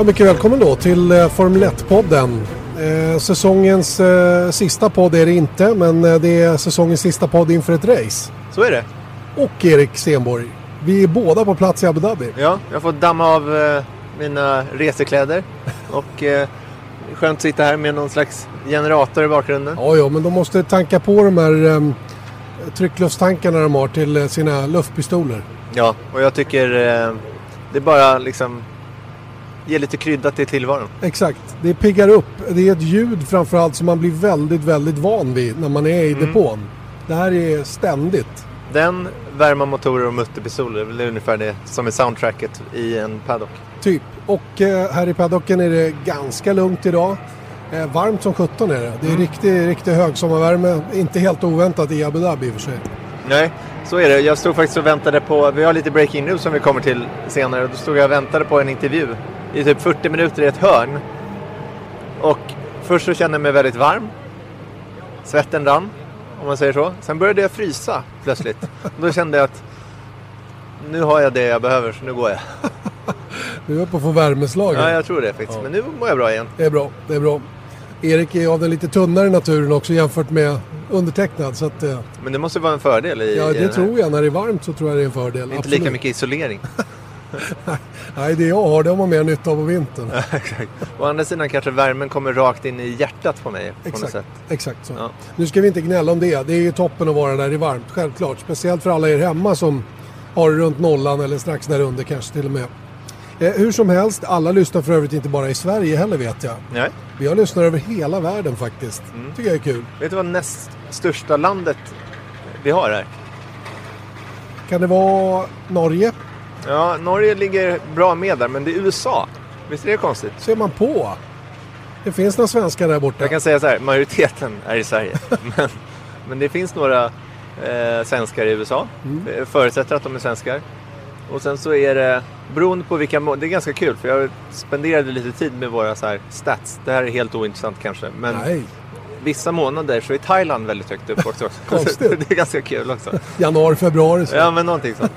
Ja, mycket välkommen då till eh, Formel 1-podden. Eh, säsongens eh, sista podd är det inte, men det är säsongens sista podd inför ett race. Så är det. Och Erik Stenborg, vi är båda på plats i Abu Dhabi. Ja, jag fått damma av mina resekläder. Och skönt att sitta här med någon slags generator i bakgrunden. Ja, ja, men de måste tanka på de här eh, tryckluftstankarna de har till sina luftpistoler. Ja, och jag tycker det bara liksom ger lite krydda till tillvaron. Exakt, det piggar upp. Det är ett ljud framförallt som man blir väldigt, väldigt van vid när man är i depån. Det här är ständigt. Den, värma motorer och mutterpistoler, det är ungefär det som är soundtracket i en paddock. Typ. Och eh, här i paddocken är det ganska lugnt idag. Eh, varmt som 17 är det. Det är riktig, riktig högsommarvärme. Inte helt oväntat i Abu Dhabi i och för sig. Nej, så är det. Jag stod faktiskt och väntade på, vi har lite breaking news som vi kommer till senare. Då stod jag och väntade på en intervju i typ 40 minuter i ett hörn. Och först så kände jag mig väldigt varm. Svetten rann, om man säger så. Sen började jag frysa plötsligt. Och då kände jag att nu har jag det jag behöver, så nu går jag. Du är på att få värmeslag. Ja, jag tror det faktiskt. Ja. Men nu mår jag bra igen. Det är bra, det är bra. Erik är av den lite tunnare naturen också jämfört med undertecknad. Så att, eh, Men det måste vara en fördel i, ja, i det här. tror jag. När det är varmt så tror jag det är en fördel. Inte Absolut. lika mycket isolering. Nej, det jag har det har man mer nytta av på vintern. Exakt. Å andra sidan kanske värmen kommer rakt in i hjärtat på mig. På Exakt, exakt så. Ja. Nu ska vi inte gnälla om det. Det är ju toppen att vara där det är varmt, självklart. Speciellt för alla er hemma som har runt nollan eller strax där under kanske till och med. Eh, hur som helst, alla lyssnar för övrigt inte bara i Sverige heller vet jag. Nej. Vi har lyssnare över hela världen faktiskt. Mm. tycker jag är kul. Vet du vad näst största landet vi har här? Kan det vara Norge? Ja, Norge ligger bra med där, men det är USA. Visst är det konstigt? Ser man på. Det finns några svenskar där borta. Jag kan säga så här, majoriteten är i Sverige. men, men det finns några eh, svenskar i USA. Jag förutsätter att de är svenskar. Och sen så är det, beroende på vilka må- det är ganska kul för jag spenderade lite tid med våra så här stats. Det här är helt ointressant kanske. Men Nej, vissa månader så är Thailand väldigt högt upp också. Konstigt. det är ganska kul också. januari, februari. Så. Ja, men någonting sånt.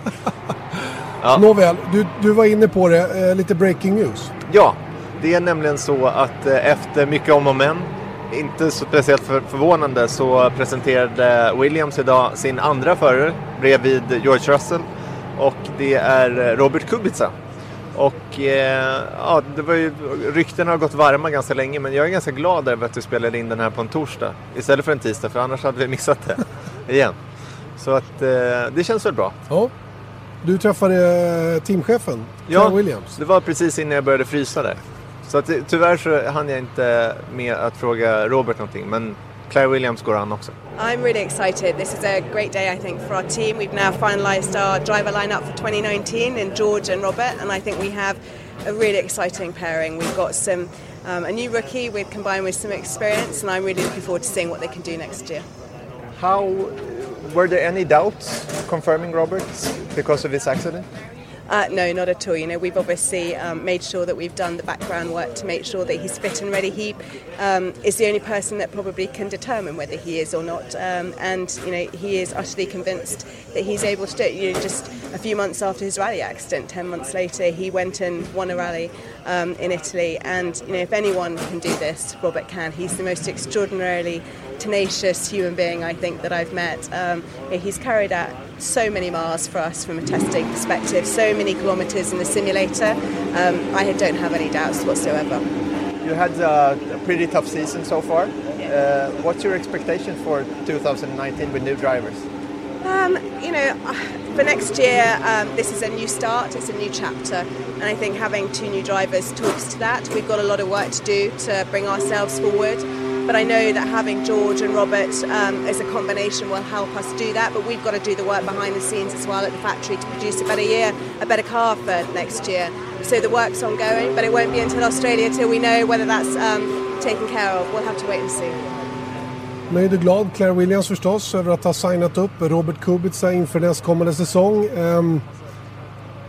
Ja. Nåväl, du, du var inne på det. Eh, lite breaking news. Ja, det är nämligen så att eh, efter mycket om och men, inte så speciellt för, förvånande, så presenterade Williams idag sin andra förare bredvid George Russell och det är eh, Robert Kubica. Och eh, ja, det var ju, ryktena har gått varma ganska länge men jag är ganska glad över att du spelade in den här på en torsdag istället för en tisdag för annars hade vi missat det igen. Så att eh, det känns väl bra. Ja. Du träffade eh, teamchefen, Claire Williams. det var precis innan jag började frysa där. Så att, det- tyvärr så hann jag inte med att fråga Robert någonting, men Claire Williams går an också. I'm really excited. This is a great day, I think, for our team. We've now finalised our driver lineup for 2019 in George and Robert, and I think we have a really exciting pairing. We've got some um, a new rookie with combined with some experience, and I'm really looking forward to seeing what they can do next year. How were there any doubts confirming Robert because of his accident? Uh, no, not at all. You know, we've obviously um, made sure that we've done the background work to make sure that he's fit and ready. He um, is the only person that probably can determine whether he is or not, um, and you know, he is utterly convinced that he's able to do it. You know, just a few months after his rally accident, ten months later, he went and won a rally um, in Italy. And you know, if anyone can do this, Robert can. He's the most extraordinarily tenacious human being I think that I've met. Um, he's carried out so many miles for us from a testing perspective, so many kilometres in the simulator. Um, I don't have any doubts whatsoever. You had a, a pretty tough season so far. Uh, what's your expectation for 2019 with new drivers? Um, you know, for next year, um, this is a new start, it's a new chapter, and I think having two new drivers talks to that. We've got a lot of work to do to bring ourselves forward, but I know that having George and Robert um, as a combination will help us do that. But we've got to do the work behind the scenes as well at the factory to produce a better year, a better car for next year. So the work's ongoing, but it won't be until Australia till we know whether that's um, taken care of. We'll have to wait and see. Nöjd och glad Claire Williams förstås över att ha signat upp Robert Kubica inför nästkommande säsong. Um,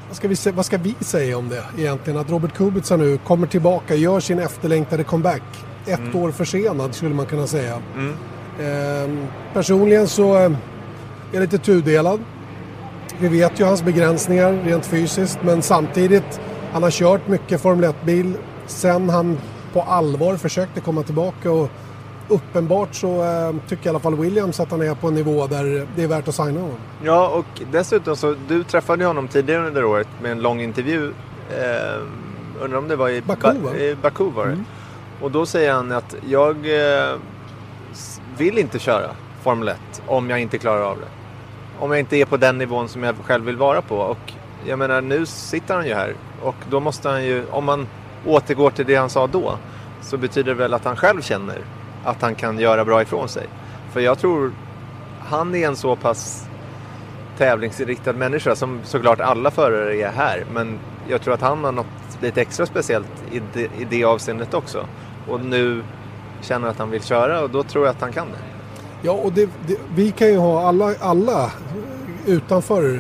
vad, ska vi, vad ska vi säga om det egentligen? Att Robert Kubica nu kommer tillbaka, gör sin efterlängtade comeback. Ett år försenad skulle man kunna säga. Ehm, personligen så eh, är jag lite tudelad. Vi vet ju hans begränsningar rent fysiskt men samtidigt han har kört mycket Formel 1-bil sen han på allvar försökte komma tillbaka och uppenbart så eh, tycker i alla fall Williams att han är på en nivå där det är värt att signa honom. Ja, och dessutom så, du träffade honom tidigare under året med en lång intervju. Eh, undrar om det var i Baku, ba i Baku var det. Mm. Och då säger han att jag eh, vill inte köra Formel 1 om jag inte klarar av det. Om jag inte är på den nivån som jag själv vill vara på. Och jag menar, nu sitter han ju här. Och då måste han ju, om man återgår till det han sa då, så betyder det väl att han själv känner att han kan göra bra ifrån sig. För jag tror han är en så pass tävlingsinriktad människa som såklart alla förare är här. Men jag tror att han har något lite extra speciellt i det, i det avseendet också. Och nu känner att han vill köra och då tror jag att han kan det. Ja, och det, det, vi kan ju ha alla, alla utanför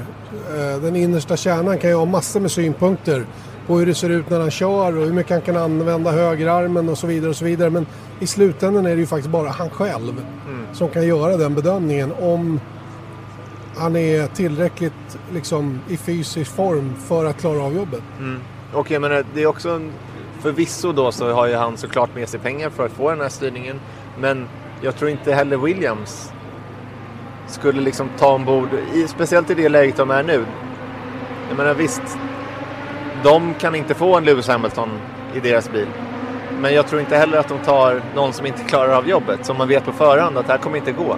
eh, den innersta kärnan kan ju ha massor med synpunkter på hur det ser ut när han kör och hur mycket han kan använda högerarmen och så vidare och så vidare. Men i slutändan är det ju faktiskt bara han själv mm. som kan göra den bedömningen om han är tillräckligt liksom, i fysisk form för att klara av jobbet. Mm. Och jag menar, det är också en, förvisso då så har ju han såklart med sig pengar för att få den här styrningen. Men jag tror inte heller Williams skulle liksom ta ombord, i, speciellt i det läget de är nu. Jag menar visst, de kan inte få en Lewis Hamilton i deras bil. Men jag tror inte heller att de tar någon som inte klarar av jobbet, som man vet på förhand att det här kommer inte gå.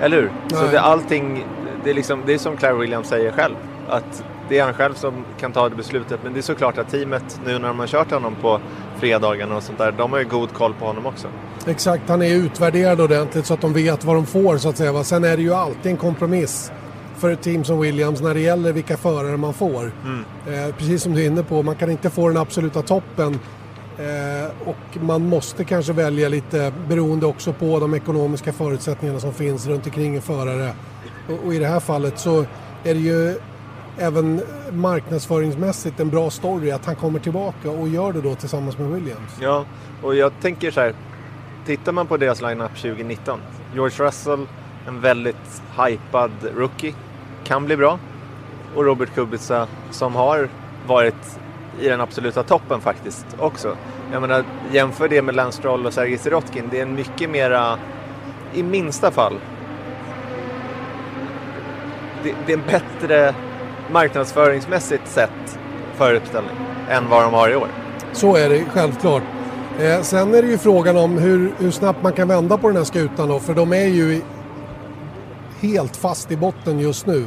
Eller hur? Nej. Så det, allting, det är, liksom, det är som Claire Williams säger själv. Att det är han själv som kan ta det beslutet. Men det är såklart att teamet, nu när de har kört honom på fredagarna och sånt där, de har ju god koll på honom också. Exakt, han är utvärderad ordentligt så att de vet vad de får så att säga. Sen är det ju alltid en kompromiss för ett team som Williams när det gäller vilka förare man får. Mm. Eh, precis som du är inne på, man kan inte få den absoluta toppen eh, och man måste kanske välja lite beroende också på de ekonomiska förutsättningarna som finns runt omkring en förare. Och, och i det här fallet så är det ju även marknadsföringsmässigt en bra story att han kommer tillbaka och gör det då tillsammans med Williams. Ja, och jag tänker så här. Tittar man på deras lineup 2019. George Russell, en väldigt hypad rookie, kan bli bra. Och Robert Kubica som har varit i den absoluta toppen faktiskt också. Jag menar, jämför det med Lance Stroll och Sergej Sirotkin. Det är en mycket mera, i minsta fall, det, det är en bättre marknadsföringsmässigt sett föreställning än vad de har i år. Så är det självklart. Eh, sen är det ju frågan om hur, hur, snabbt man kan vända på den här skutan då, för de är ju helt fast i botten just nu.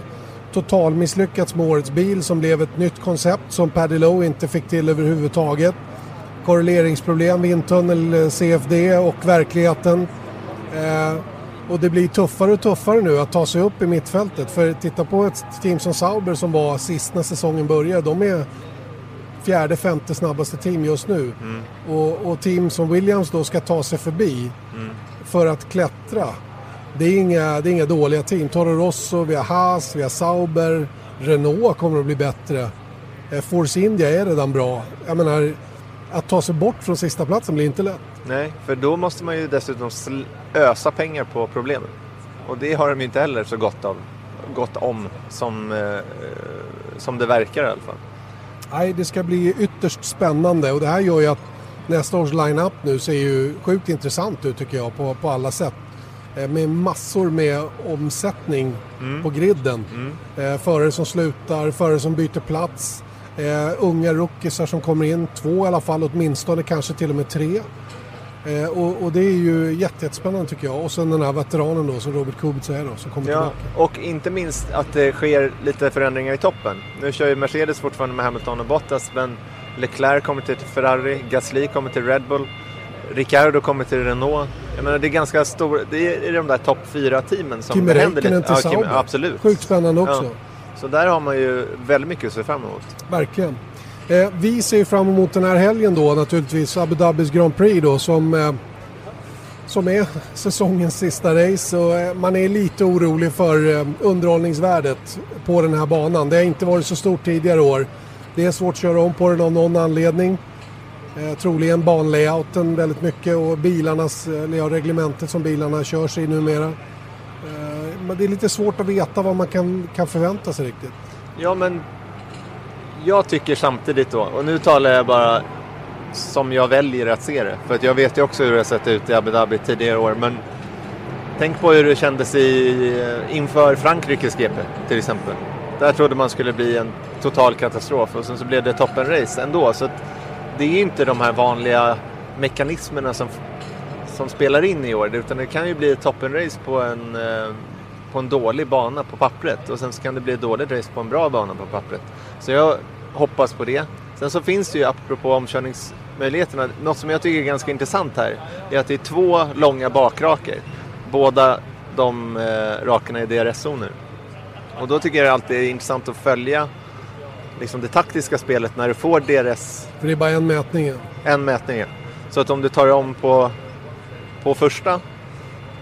Total misslyckats med årets bil som blev ett nytt koncept som Paddy Lowe inte fick till överhuvudtaget. Korreleringsproblem, vindtunnel, eh, CFD och verkligheten. Eh, och det blir tuffare och tuffare nu att ta sig upp i mittfältet. För titta på ett team som Sauber som var sist när säsongen började. De är fjärde, femte snabbaste team just nu. Mm. Och, och, team som Williams då ska ta sig förbi mm. för att klättra. Det är, inga, det är inga dåliga team. Toro Rosso, vi har Haas, vi har Sauber. Renault kommer att bli bättre. Eh, Force India är redan bra. Jag menar, att ta sig bort från sista platsen blir inte lätt. Nej, för då måste man ju dessutom ösa pengar på problemen. Och det har de ju inte heller så gott, av, gott om som, eh, som det verkar i alla fall. Nej, det ska bli ytterst spännande och det här gör ju att nästa års line-up nu ser ju sjukt intressant ut tycker jag på, på alla sätt. Eh, med massor med omsättning mm. på griden. Mm. Eh, förare som slutar, förare som byter plats. Eh, unga rookiesar som kommer in, två i alla fall åtminstone, kanske till och med tre. Eh, och, och, det är ju jättespännande tycker jag. Och sen den här veteranen då som Robert Kubica är då som kommer ja, tillbaka. Och inte minst att det sker lite förändringar i toppen. Nu kör ju Mercedes fortfarande med Hamilton och Bottas men Leclerc kommer till Ferrari, Gasly kommer till Red Bull, Ricciardo kommer till Renault. Jag menar det är ganska stor, det är de där topp fyra teamen som Kimi händer lite. Till ja, Kim, absolut. Sjukt spännande också. Ja. Så där har man ju väldigt mycket att se fram emot. Verkligen. Eh, vi ser fram emot den här helgen då naturligtvis, Abu Dhabis Grand Prix då som, eh, som är säsongens sista race. Och, eh, man är lite orolig för eh, underhållningsvärdet på den här banan. Det har inte varit så stort tidigare år. Det är svårt att köra om på den av någon anledning. Eh, troligen banlayouten väldigt mycket och bilarnas, eh, eller reglementet som bilarna körs i numera. Eh, men det är lite svårt att veta vad man kan, kan förvänta sig riktigt. Ja men jag tycker samtidigt då, och nu talar jag bara som jag väljer att se det. För att jag vet ju också hur det har sett ut i Abu Dhabi tidigare år. Men tänk på hur det kändes i, eh, inför Frankrikes GP till exempel. Där trodde man skulle bli en total katastrof och sen så blev det toppenrace ändå. Så det är inte de här vanliga mekanismerna som, som spelar in i år. Utan det kan ju bli ett toppenrace på en, eh, på en dålig bana på pappret. Och sen så kan det bli ett dåligt race på en bra bana på pappret. Så jag hoppas på det. Sen så finns det ju, apropå omkörningsmöjligheterna, något som jag tycker är ganska intressant här, är att det är två långa bakraker. Båda de eh, rakerna i DRS-zoner. Och då tycker jag det alltid är intressant att följa liksom det taktiska spelet när du får DRS. För det är bara en mätning? En mätning, Så att om du tar om på, på första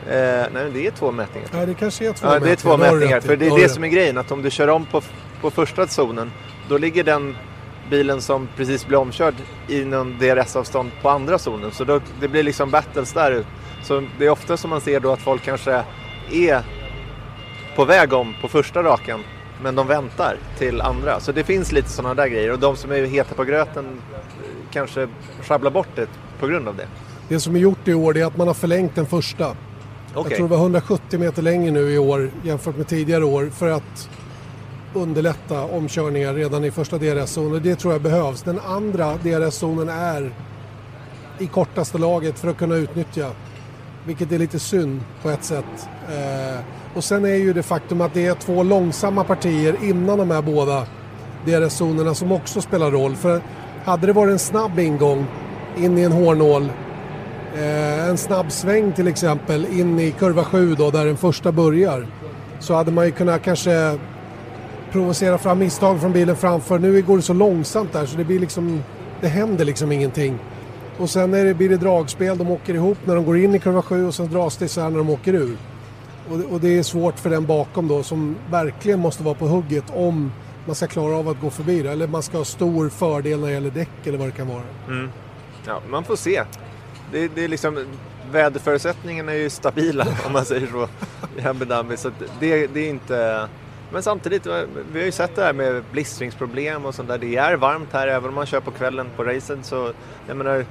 Eh, nej, det är två mätningar. Ja, det kanske är två ja, mätningar. det är två mätningar. För det är det som är grejen, att om du kör om på, på första zonen, då ligger den bilen som precis blir omkörd inom DRS-avstånd på andra zonen. Så då, det blir liksom battles där. Så det är ofta som man ser då att folk kanske är på väg om på första rakan men de väntar till andra. Så det finns lite sådana där grejer och de som är heta på gröten kanske sjabblar bort det på grund av det. Det som är gjort i år är att man har förlängt den första. Okay. Jag tror det var 170 meter längre nu i år jämfört med tidigare år för att underlätta omkörningar redan i första DRS-zonen. Det tror jag behövs. Den andra DRS-zonen är i kortaste laget för att kunna utnyttja. Vilket är lite synd på ett sätt. Eh, och sen är ju det faktum att det är två långsamma partier innan de här båda DRS-zonerna som också spelar roll. För hade det varit en snabb ingång in i en hårnål, eh, en snabb sväng till exempel in i kurva 7 då där den första börjar, så hade man ju kunnat kanske provocera fram misstag från bilen framför. Nu går det så långsamt där så det blir liksom, det händer liksom ingenting. Och sen är det, blir det dragspel, de åker ihop när de går in i kurva 7 och sen dras det isär när de åker ur. Och, och, det är svårt för den bakom då som verkligen måste vara på hugget om man ska klara av att gå förbi det. Eller man ska ha stor fördel när det gäller däck eller vad det kan vara. Mm. Ja, man får se. Det, det är liksom, väderförutsättningarna är ju stabila om man säger så i Abu Dhabi. Så det, det är inte... Men samtidigt, eh, vi har ju sett det här med blistringsproblem och sånt där. Det är varmt här även om man kör på kvällen på racen. Så jag menar,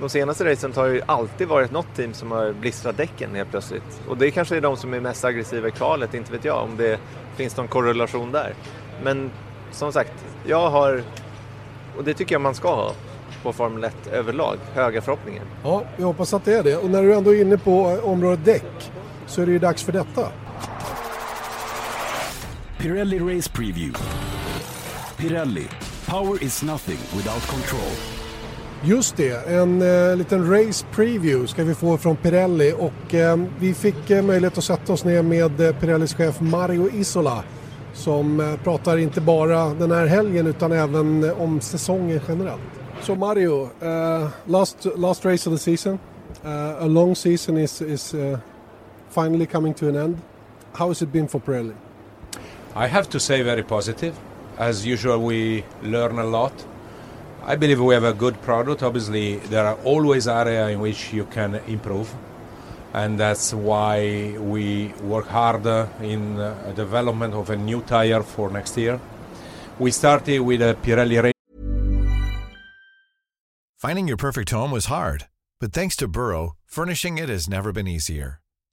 de senaste racen har ju alltid varit något team som har blistrat däcken helt plötsligt. Och det kanske är de som är mest aggressiva i kvalet, inte vet jag om det finns någon korrelation där. Men som sagt, jag har, och det tycker jag man ska ha på Formel 1 överlag, höga förhoppningar. Ja, vi hoppas att det är det. Och när du ändå är inne på eh, området däck så är det ju dags för detta. Pirelli Race Preview. Pirelli. Power is nothing without control. Just det, en eh, liten race preview ska vi få från Pirelli och eh, vi fick eh, möjlighet att sätta oss ner med eh, Pirellis chef Mario Isola som eh, pratar inte bara den här helgen utan även eh, om säsongen generellt. Så Mario, last, last race of the season, a long season is, is finally coming to an end. How has it been for Pirelli? I have to say very positive. As usual we learn a lot. I believe we have a good product. Obviously, there are always areas in which you can improve, and that's why we work hard uh, in the development of a new tire for next year. We started with a Pirelli. Finding your perfect home was hard, but thanks to Burrow, furnishing it has never been easier.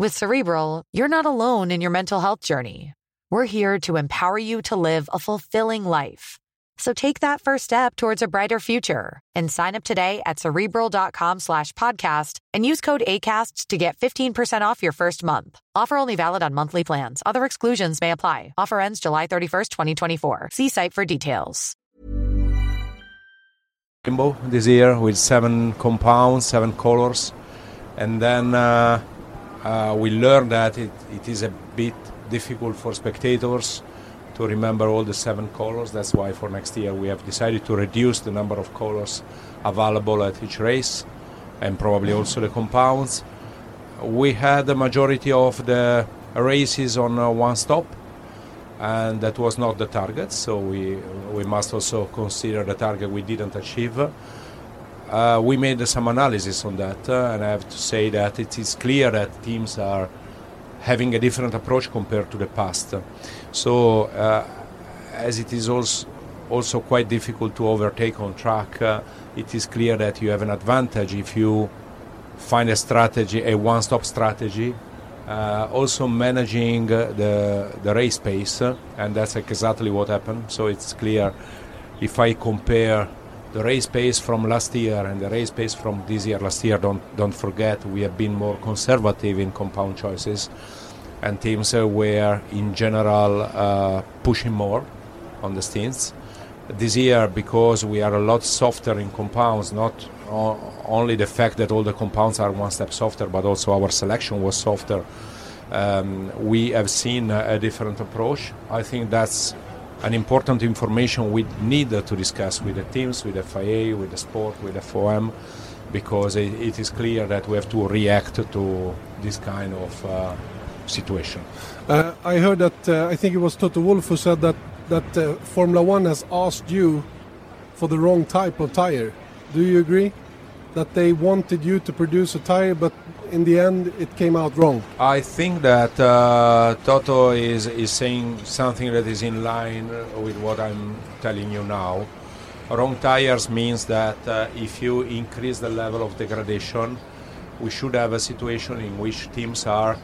With Cerebral, you're not alone in your mental health journey. We're here to empower you to live a fulfilling life. So take that first step towards a brighter future and sign up today at cerebral.com slash podcast and use code ACasts to get 15% off your first month. Offer only valid on monthly plans. Other exclusions may apply. Offer ends July 31st, 2024. See site for details. This year with seven compounds, seven colors. And then uh, uh, we learned that it, it is a bit difficult for spectators to remember all the seven colors. That's why for next year we have decided to reduce the number of colors available at each race and probably also the compounds. We had the majority of the races on uh, one stop and that was not the target so we we must also consider the target we didn't achieve uh, we made some analysis on that uh, and i have to say that it is clear that teams are having a different approach compared to the past so uh, as it is also also quite difficult to overtake on track uh, it is clear that you have an advantage if you find a strategy a one-stop strategy uh, also managing uh, the the race pace, uh, and that's exactly what happened. So it's clear if I compare the race pace from last year and the race pace from this year. Last year, don't don't forget we have been more conservative in compound choices, and teams uh, were in general uh, pushing more on the stints. This year, because we are a lot softer in compounds, not o- only the fact that all the compounds are one step softer, but also our selection was softer. Um, we have seen a, a different approach. I think that's an important information we need to discuss with the teams, with the FIA, with the sport, with the FOM, because it, it is clear that we have to react to this kind of uh, situation. Uh, I heard that uh, I think it was Toto Wolff who said that that uh, Formula One has asked you for the wrong type of tire. Do you agree that they wanted you to produce a tire, but in the end it came out wrong? I think that uh, Toto is, is saying something that is in line with what I'm telling you now. Wrong tires means that uh, if you increase the level of degradation, we should have a situation in which teams are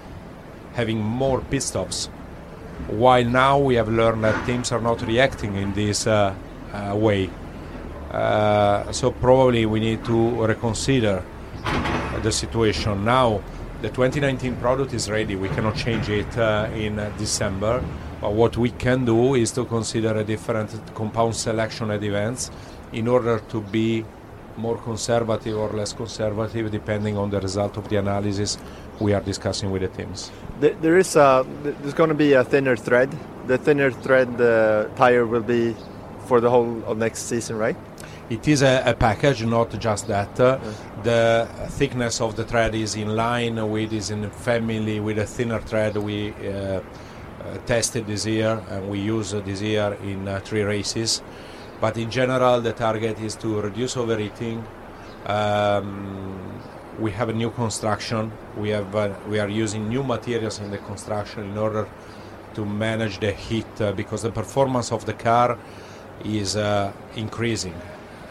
having more pit stops. While now we have learned that teams are not reacting in this uh, uh, way. Uh, so probably we need to reconsider the situation. Now, the 2019 product is ready. We cannot change it uh, in uh, December. But what we can do is to consider a different compound selection at events in order to be more conservative or less conservative depending on the result of the analysis we are discussing with the teams. There, there is a, there's going to be a thinner thread. The thinner thread uh, tire will be for the whole of next season, right? It is a, a package, not just that. Uh, The thickness of the thread is in line with is in family with a thinner thread we uh, uh, tested this year and we use this year in uh, three races. But in general, the target is to reduce overheating. Um, we have a new construction. We have uh, we are using new materials in the construction in order to manage the heat uh, because the performance of the car is uh, increasing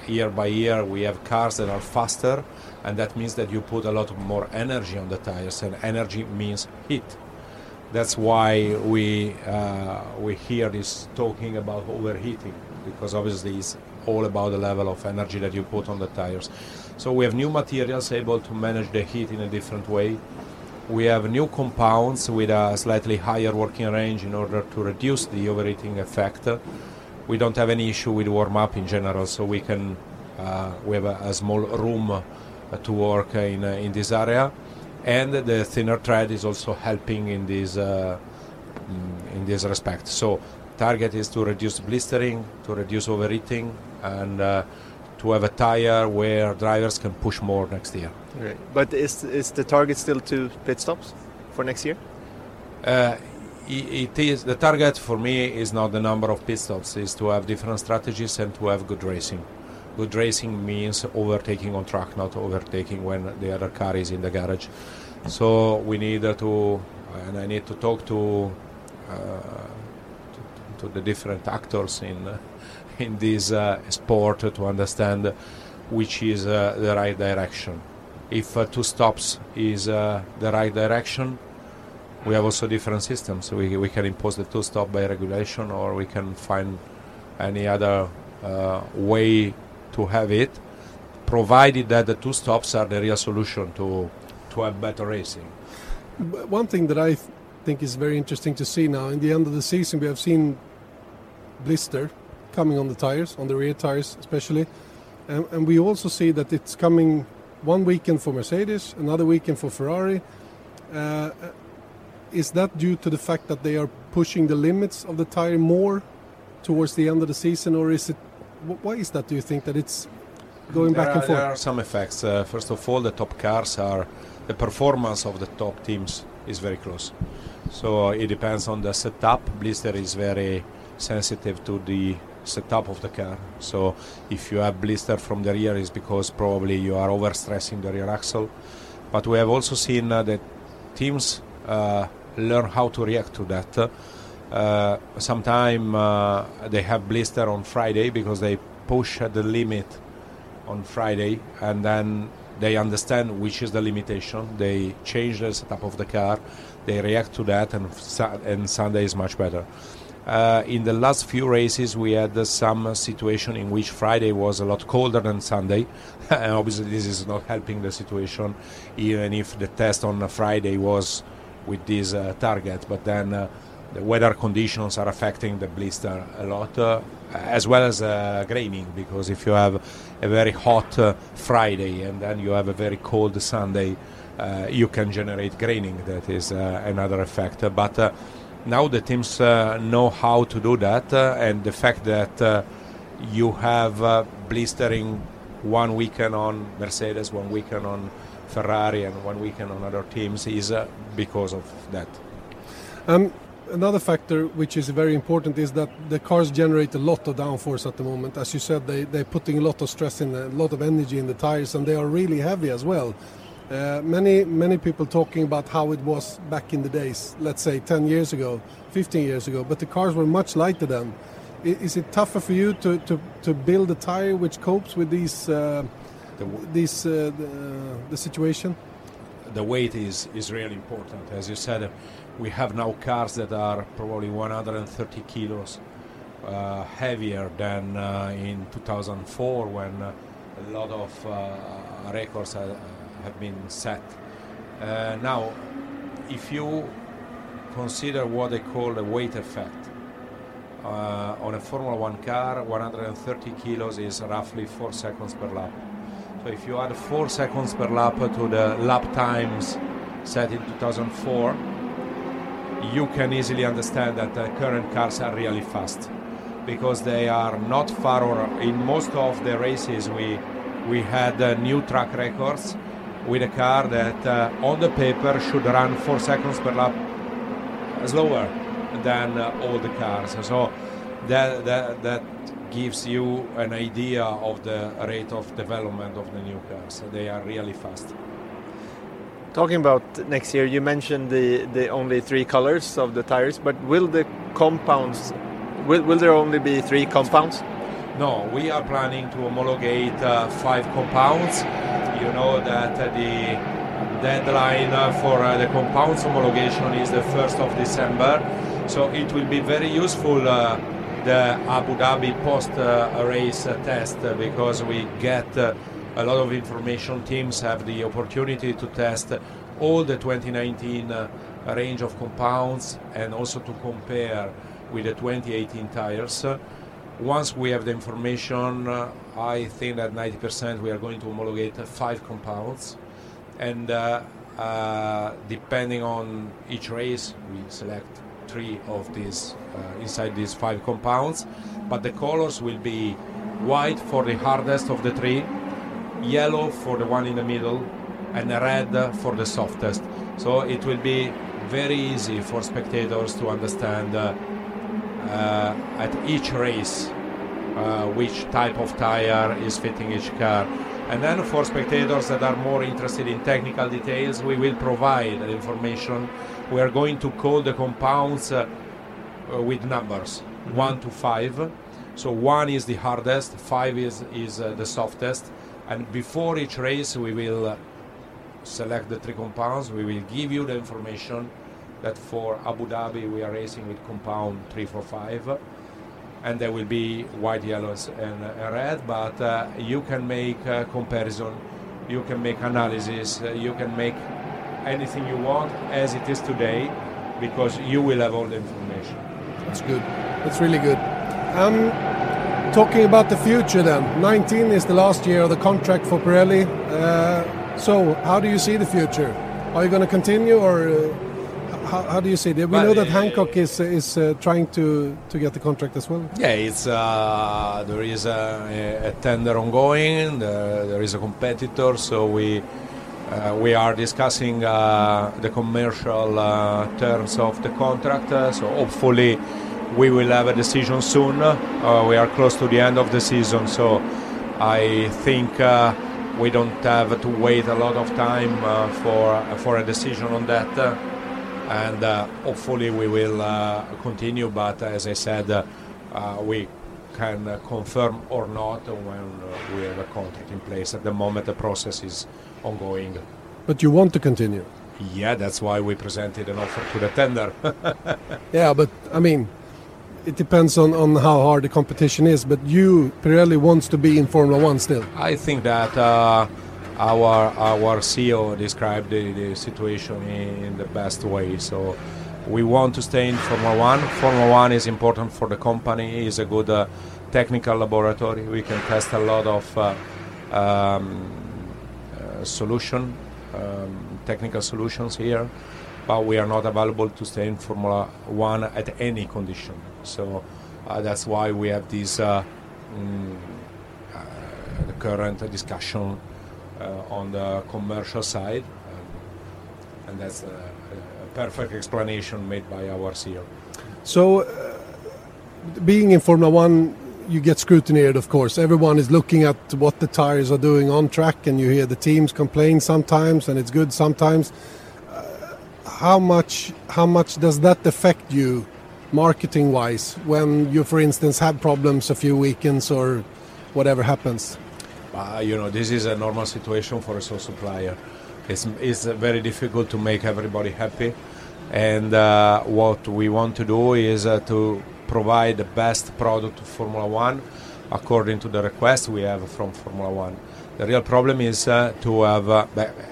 year by year. We have cars that are faster, and that means that you put a lot more energy on the tires, and energy means heat. That's why we uh, we hear this talking about overheating because obviously it's all about the level of energy that you put on the tires. So we have new materials able to manage the heat in a different way. We have new compounds with a slightly higher working range in order to reduce the overheating effect. We don't have any issue with warm up in general, so we can uh, we have a, a small room uh, to work in uh, in this area, and the thinner thread is also helping in this uh, mm, in this respect. So target is to reduce blistering, to reduce overheating, and uh, to have a tire where drivers can push more next year. Right. But is is the target still two pit stops for next year? Uh, it is the target for me is not the number of pit stops; is to have different strategies and to have good racing. Good racing means overtaking on track, not overtaking when the other car is in the garage. So we need to, and I need to talk to uh, to, to the different actors in in this uh, sport to understand which is uh, the right direction. If uh, two stops is uh, the right direction, we have also different systems. We, we can impose the two stop by regulation, or we can find any other uh, way to have it, provided that the two stops are the real solution to to have better racing. One thing that I th- think is very interesting to see now in the end of the season, we have seen blister coming on the tires, on the rear tires especially, and, and we also see that it's coming one weekend for Mercedes, another weekend for Ferrari. Uh, is that due to the fact that they are pushing the limits of the tire more towards the end of the season, or is it? Why is that? Do you think that it's going there back are, and forth? There are some effects. Uh, first of all, the top cars are the performance of the top teams is very close. So it depends on the setup. Blister is very sensitive to the setup of the car. So if you have blister from the rear, is because probably you are overstressing the rear axle. But we have also seen uh, that teams uh, learn how to react to that. Uh, Sometimes uh, they have blister on Friday because they push at the limit on Friday, and then they understand which is the limitation. They change the setup of the car, they react to that, and and Sunday is much better. Uh, in the last few races, we had uh, some situation in which Friday was a lot colder than Sunday, and obviously this is not helping the situation, even if the test on Friday was with this uh, target. But then uh, the weather conditions are affecting the blister a lot, uh, as well as uh, graining. Because if you have a very hot uh, Friday and then you have a very cold Sunday, uh, you can generate graining. That is another effect. But now the teams know how to do that, and the fact that you have blistering one weekend on Mercedes, one weekend on Ferrari, and one weekend on other teams is uh, because of that. Um, another factor which is very important is that the cars generate a lot of downforce at the moment. As you said, they, they're putting a lot of stress in, a lot of energy in the tires, and they are really heavy as well. Uh, many many people talking about how it was back in the days, let's say 10 years ago, 15 years ago, but the cars were much lighter then. Is it tougher for you to, to, to build a tire which copes with these uh, The these uh, the, the situation? the weight is, is really important. As you said, we have now cars that are probably 130 kilos uh, heavier than uh, in 2004 when uh, a lot of uh, records have been set. Uh, now, if you consider what they call the weight effect, uh, on a Formula One car, 130 kilos is roughly 4 seconds per lap. If you add 4 seconds per lap to the lap times set in 2004, you can easily understand that the current cars are really fast because they are not far or in most of the races we we had uh, new track records with a car that uh, on the paper should run 4 seconds per lap slower than uh, all the cars. So that, that that gives you an idea of the rate of development of the new cars. They are really fast. Talking about next year, you mentioned the, the only three colors of the tires, but will the compounds, will, will there only be three compounds? No, we are planning to homologate uh, five compounds. You know that the deadline for uh, the compounds homologation is the 1st of December, so it will be very useful. Uh, the Abu Dhabi post uh, race test because we get uh, a lot of information. Teams have the opportunity to test all the 2019 uh, range of compounds and also to compare with the 2018 tires. Once we have the information, I think that 90% we are going to homologate five compounds, and uh, uh, depending on each race, we select three of these uh, inside these five compounds. But the colors will be white for the hardest of the three, yellow for the one in the middle, and red for the softest. So it will be very easy for spectators to understand uh, uh, at each race uh, which type of tire is fitting each car. And then for spectators that are more interested in technical details, we will provide information. We are going to call the compounds uh, uh, with numbers, one to five. So one is the hardest, five is, is uh, the softest. And before each race, we will uh, select the three compounds. We will give you the information that for Abu Dhabi we are racing with compound 345. and there will be white, yellows, and uh, red. But uh, you can make comparison, you can make analysis, you can make anything you want as it is today, because you will have all the information. That's good. That's really good. Um, talking about the future then, 19 is the last year of the contract for Pirelli. Uh, so, how do you see the future? Are you going to continue, or uh, how, how, do you see it? We Well, know that uh, Hancock is is uh, trying to to get the contract as well. Yeah, it's uh, there is a, a tender ongoing. There, there is a competitor, so we uh, we are discussing uh, the commercial uh, terms of the contract. uh, so hopefully we will have a decision soon. Uh, we are close to the end of the season, so I think uh, we don't have to wait a lot of time for for a decision on that. and hopefully we will continue. But as I said, we can confirm or not when we have a contract in place. At the moment, the process is ongoing. But you want to continue. Yeah, that's why we presented an offer to the tender. Yeah, but I mean, it depends on, on how hard the competition is. But you, Pirelli, wants to be in Formula One still. I think that uh, our our CEO described the, the situation in, in the best way. So we want to stay in Formula One. Formula One is important for the company. It's a good uh, technical laboratory. We can test a lot of uh, um, solution, um, technical solutions here. But we are not available to stay in Formula One at any condition. So uh, that's why we have this uh, mm, uh, the current discussion uh, on the commercial side, um, and that's perfect explanation made by our CEO. So, uh, being in Formula One, you get scrutinized, of course. Everyone is looking at what the tires are doing on track, and you hear the teams complain sometimes, and it's good sometimes. Uh, how much? How much does that affect you, marketing-wise, when you, for instance, have problems a few weekends or whatever happens? Uh, you know, this is a normal situation for a sole supplier. It's, it's very difficult to make everybody happy. And uh, what we want to do is uh, to provide the best product to Formula One according to the request we have from Formula One. The real problem is uh, to have uh,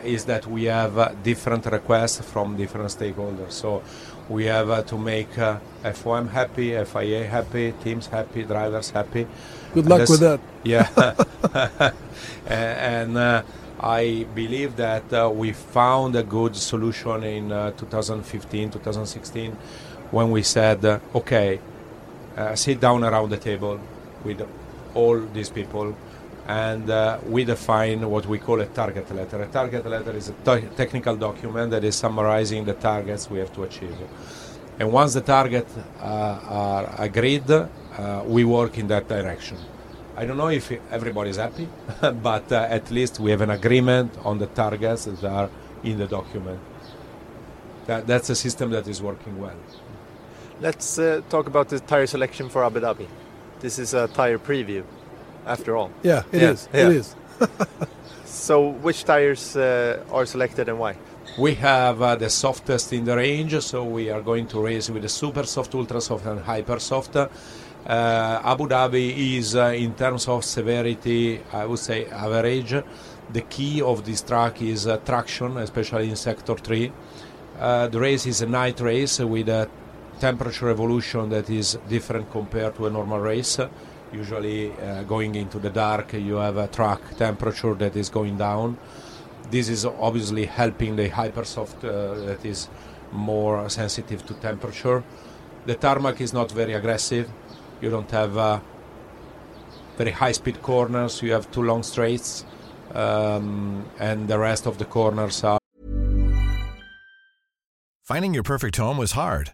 is that we have uh, different requests from different stakeholders. So we have uh, to make uh, FOM happy, FIA happy, teams happy, drivers happy. Good luck with that. yeah. and uh, I believe that uh, we found a good solution in uh, 2015, 2016, when we said, okay, uh, sit down around the table with all these people and uh, we define what we call a target letter. A target letter is a te- technical document that is summarizing the targets we have to achieve. And once the targets uh, are agreed, uh, we work in that direction. I don't know if everybody's happy, but uh, at least we have an agreement on the targets that are in the document. That, that's a system that is working well. Let's uh, talk about the tire selection for Abu Dhabi. This is a tire preview, after all. Yeah, it Yeah, is. yeah. It is. So, which tires uh, are selected and why? We have uh, the softest in the range, so we are going to race with the super soft, ultra soft, and hyper soft. Uh, Abu Dhabi is, uh, in terms of severity, I would say average. The key of this track is uh, traction, especially in sector 3. Uh, the race is a night race with a temperature evolution that is different compared to a normal race. Usually, uh, going into the dark, you have a track temperature that is going down. This is obviously helping the hypersoft uh, that is more sensitive to temperature. The tarmac is not very aggressive. You don't have uh, very high speed corners. You have two long straights, um, and the rest of the corners are Finding your perfect home was hard,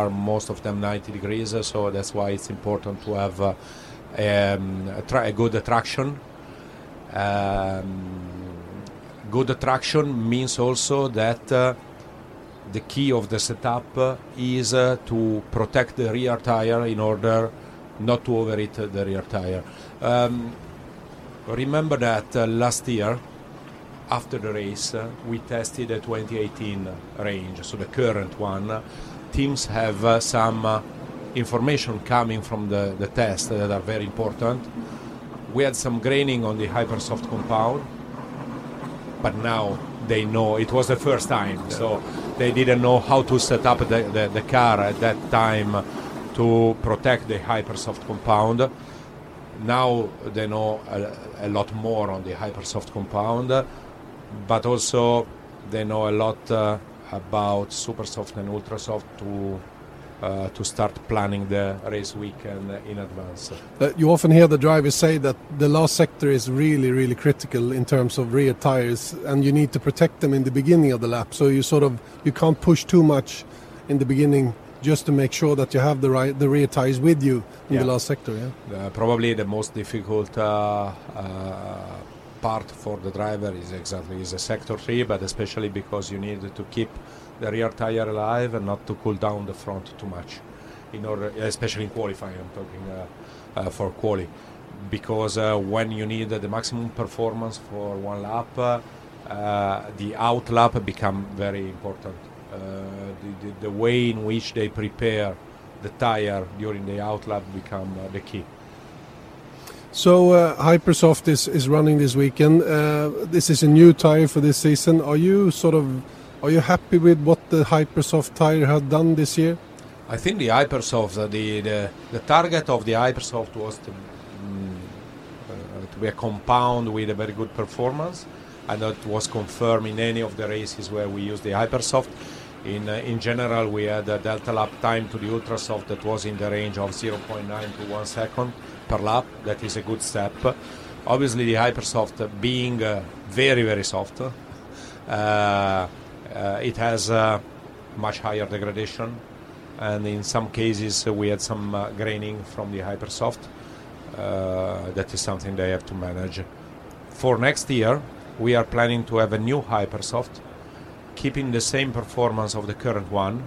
Are most of them 90 degrees, so that's why it's important to have uh, um, a, tra- a good attraction. Um, good attraction means also that uh, the key of the setup uh, is to protect the rear tire in order not to overheat the rear tire. Um, remember that uh, last year, after the race, uh, we tested a 2018 range, so the current one. Teams have uh, some uh, information coming from the, the test that are very important. We had some graining on the hypersoft compound, but now they know it was the first time, so they didn't know how to set up the, the, the car at that time to protect the hypersoft compound. Now they know a, a lot more on the hypersoft compound, but also they know a lot uh, about supersoft and ultrasoft to uh, to start planning the race weekend in advance. Uh, you often hear the drivers say that the last sector is really, really critical in terms of rear tires, and you need to protect them in the beginning of the lap. So you sort of you can't push too much in the beginning just to make sure that you have the right the rear tires with you in Yeah. the last sector. Yeah. Uh, probably the most difficult uh, uh, part for the driver is exactly is a sector three, but especially because you need to keep the rear tire alive and not to cool down the front too much, in order, especially in qualifying. I'm talking uh, uh, for quali, because uh, when you need the maximum performance for one lap, uh, the out lap become very important. Uh, the, the, the way in which they prepare the tire during the out lap become uh, the key. So uh, Hypersoft is, is running this weekend. Uh, this is a new tire for this season. Are you sort of are you happy with what the Hypersoft tire has done this year? I think the Hypersoft, uh, the, the the target of the Hypersoft was to, mm, uh, to be a compound with a very good performance, and that was confirmed in any of the races where we used the Hypersoft. In uh, in general, we had a delta lap time to the Ultrasoft that was in the range of 0.9 to 1 second lap. That is a good step. Obviously, the Hypersoft being uh, very very soft, uh, uh, it has much higher degradation and in some cases we had some graining from the hypersoft. That is something they have to manage. For next year, we are planning to have a new hypersoft, keeping the same performance of the current one,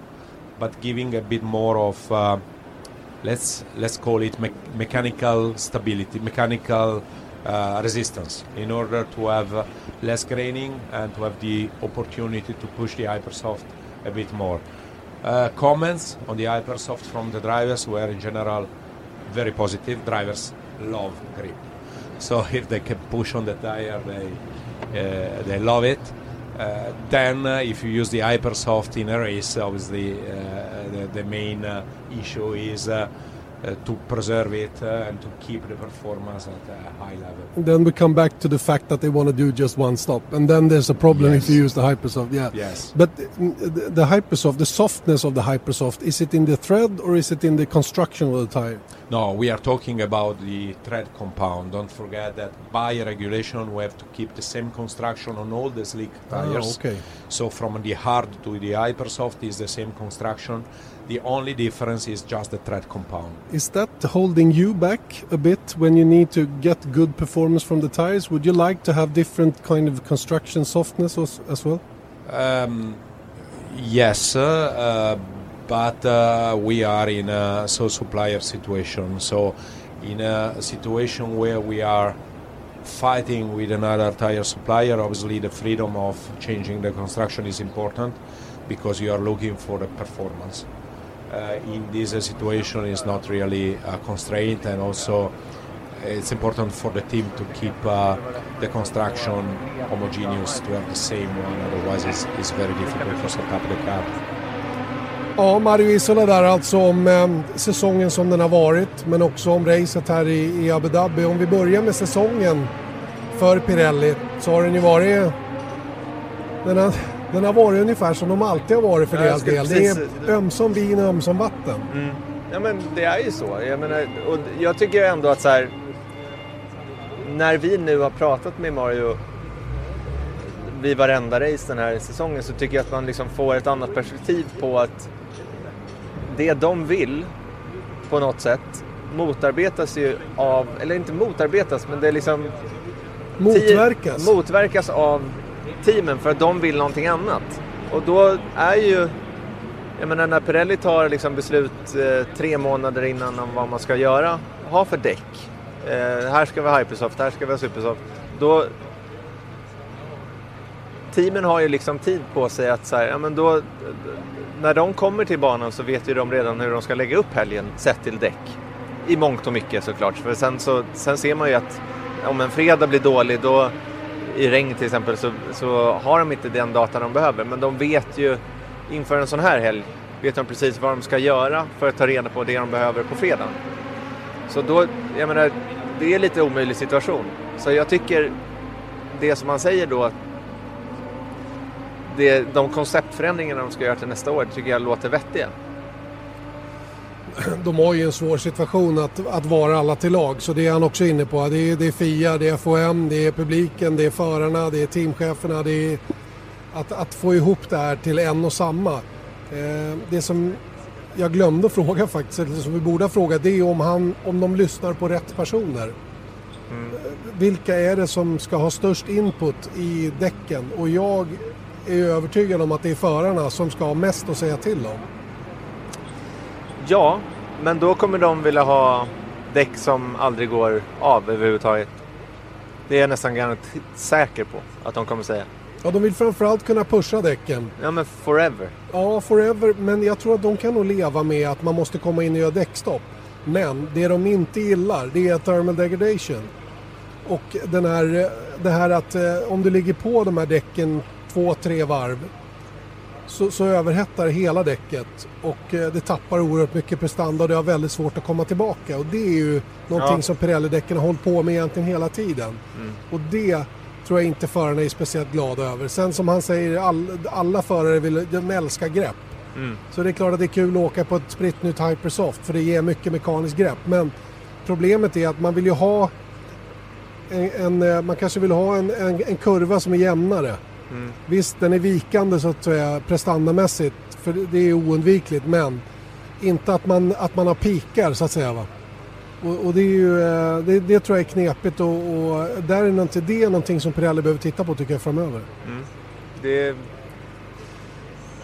but giving a bit more of let's let's call it me- mechanical stability, mechanical uh, resistance, in order to have uh, less graining and to have the opportunity to push the hypersoft a bit more. Uh, comments on the Hypersoft from the drivers were in general very positive. Drivers love grip, so if they can push on the tire, they uh, they love it. Uh, then, uh, if you use the Hypersoft in a race, obviously the, main uh, issue is uh, uh, to preserve it uh, and to keep the performance at a high level. Then we come back to the fact that they want to do just one stop, and then there's a problem if you use the Hypersoft. Yeah. Yes. But the, the Hypersoft, the softness of the Hypersoft, is it in the thread or is it in the construction of the tire? No, we are talking about the thread compound. Don't forget that by regulation we have to keep the same construction on all the slick tires. okay. So from the hard to the hypersoft is the same construction. The only difference is just the tread compound. Is that holding you back a bit when you need to get good performance from the tires? Would you like to have different kind of construction softness as, well? Um, yes, uh, uh, but uh, we are in a sole supplier situation. So, in a situation where we are fighting with another tire supplier, obviously the freedom of changing the construction is important because you are looking for the performance. Uh, in this uh, situation, is not really a constraint, and also it's important for the team to keep uh, the construction homogeneous to have the same one otherwise it's, it's very difficult to set up the car Ja, Mario Isola där alltså om eh, säsongen som den har varit, men också om racet här i, i Abu Dhabi. Om vi börjar med säsongen för Pirelli så har den ju varit... Den har, den har varit ungefär som de alltid har varit för Ja, deras del. Det precis- är ömsom vin och ömsom vatten. Ja men det är ju så. Jag, menar, och jag tycker ändå att så här, när vi nu har pratat med Mario vid varenda race den här säsongen så tycker jag att man liksom får ett annat perspektiv på att det de vill på något sätt motarbetas ju av, eller inte motarbetas, men det är liksom Motverkas. motverkas av teamen för att de vill någonting annat. Och då är ju, jag menar när Pirelli tar liksom beslut eh, tre månader innan om vad man ska göra, ha för däck. Eh, här ska vi ha Hypersoft, här ska vi ha Supersoft. Då, teamen har ju liksom tid på sig att så här, ja, men då, när de kommer till banan så vet ju de redan hur de ska lägga upp helgen sett till däck. I mångt och mycket såklart. För sen, så, sen ser man ju att om en fredag blir dålig då i regn till exempel så, så har de inte den data de behöver. Men de vet ju inför en sån här helg vet de precis vad de ska göra för att ta reda på det de behöver på fredagen. Så då, jag menar, det är lite omöjlig situation. Så jag tycker det som man säger då det, de konceptförändringarna de ska göra till nästa år tycker jag låter vettiga. De har ju en svår situation att, att vara alla till lag, så det är han också inne på. Det är, det är FIA, det är FOM, det är publiken, det är förarna, det är teamcheferna. Det är att, att få ihop det här till en och samma. Eh, det som jag glömde att fråga faktiskt, eller som vi borde ha frågat, det är om, han, om de lyssnar på rätt personer. Mm. Vilka är det som ska ha störst input i däcken? Och jag är övertygad om att det är förarna som ska ha mest att säga till om. Ja, men då kommer de vilja ha däck som aldrig går av överhuvudtaget. Det är jag nästan garanti- säker på att de kommer säga. Ja, de vill framförallt kunna pusha däcken. Ja, men forever. Ja, forever, men jag tror att de kan nog leva med att man måste komma in och göra däckstopp. Men det de inte gillar, det är thermal degradation. Och den här, det här att eh, om du ligger på de här däcken två, tre varv så, så överhettar hela däcket och eh, det tappar oerhört mycket prestanda och det har väldigt svårt att komma tillbaka. Och det är ju någonting Ja. som Pirelli-däcken har hållit på med egentligen hela tiden. Och det tror jag inte förarna är speciellt glada över. Sen som han säger, all, alla förare vill, de älskar grepp. Så det är klart att det är kul att åka på ett spritt nytt Hypersoft för det ger mycket mekaniskt grepp. Men problemet är att man vill ju ha en, en, eh, man kanske vill ha en, en, en kurva som är jämnare. Visst, den är vikande så att säga prestandamässigt, för det- är oundvikligt, men inte att man, att man har pikar så att säga. Va? Och, och det, är ju, eh, det, det tror jag är knepigt och, och där är någonting, det är någonting som Pirelli behöver titta på tycker jag framöver. Mm. Det,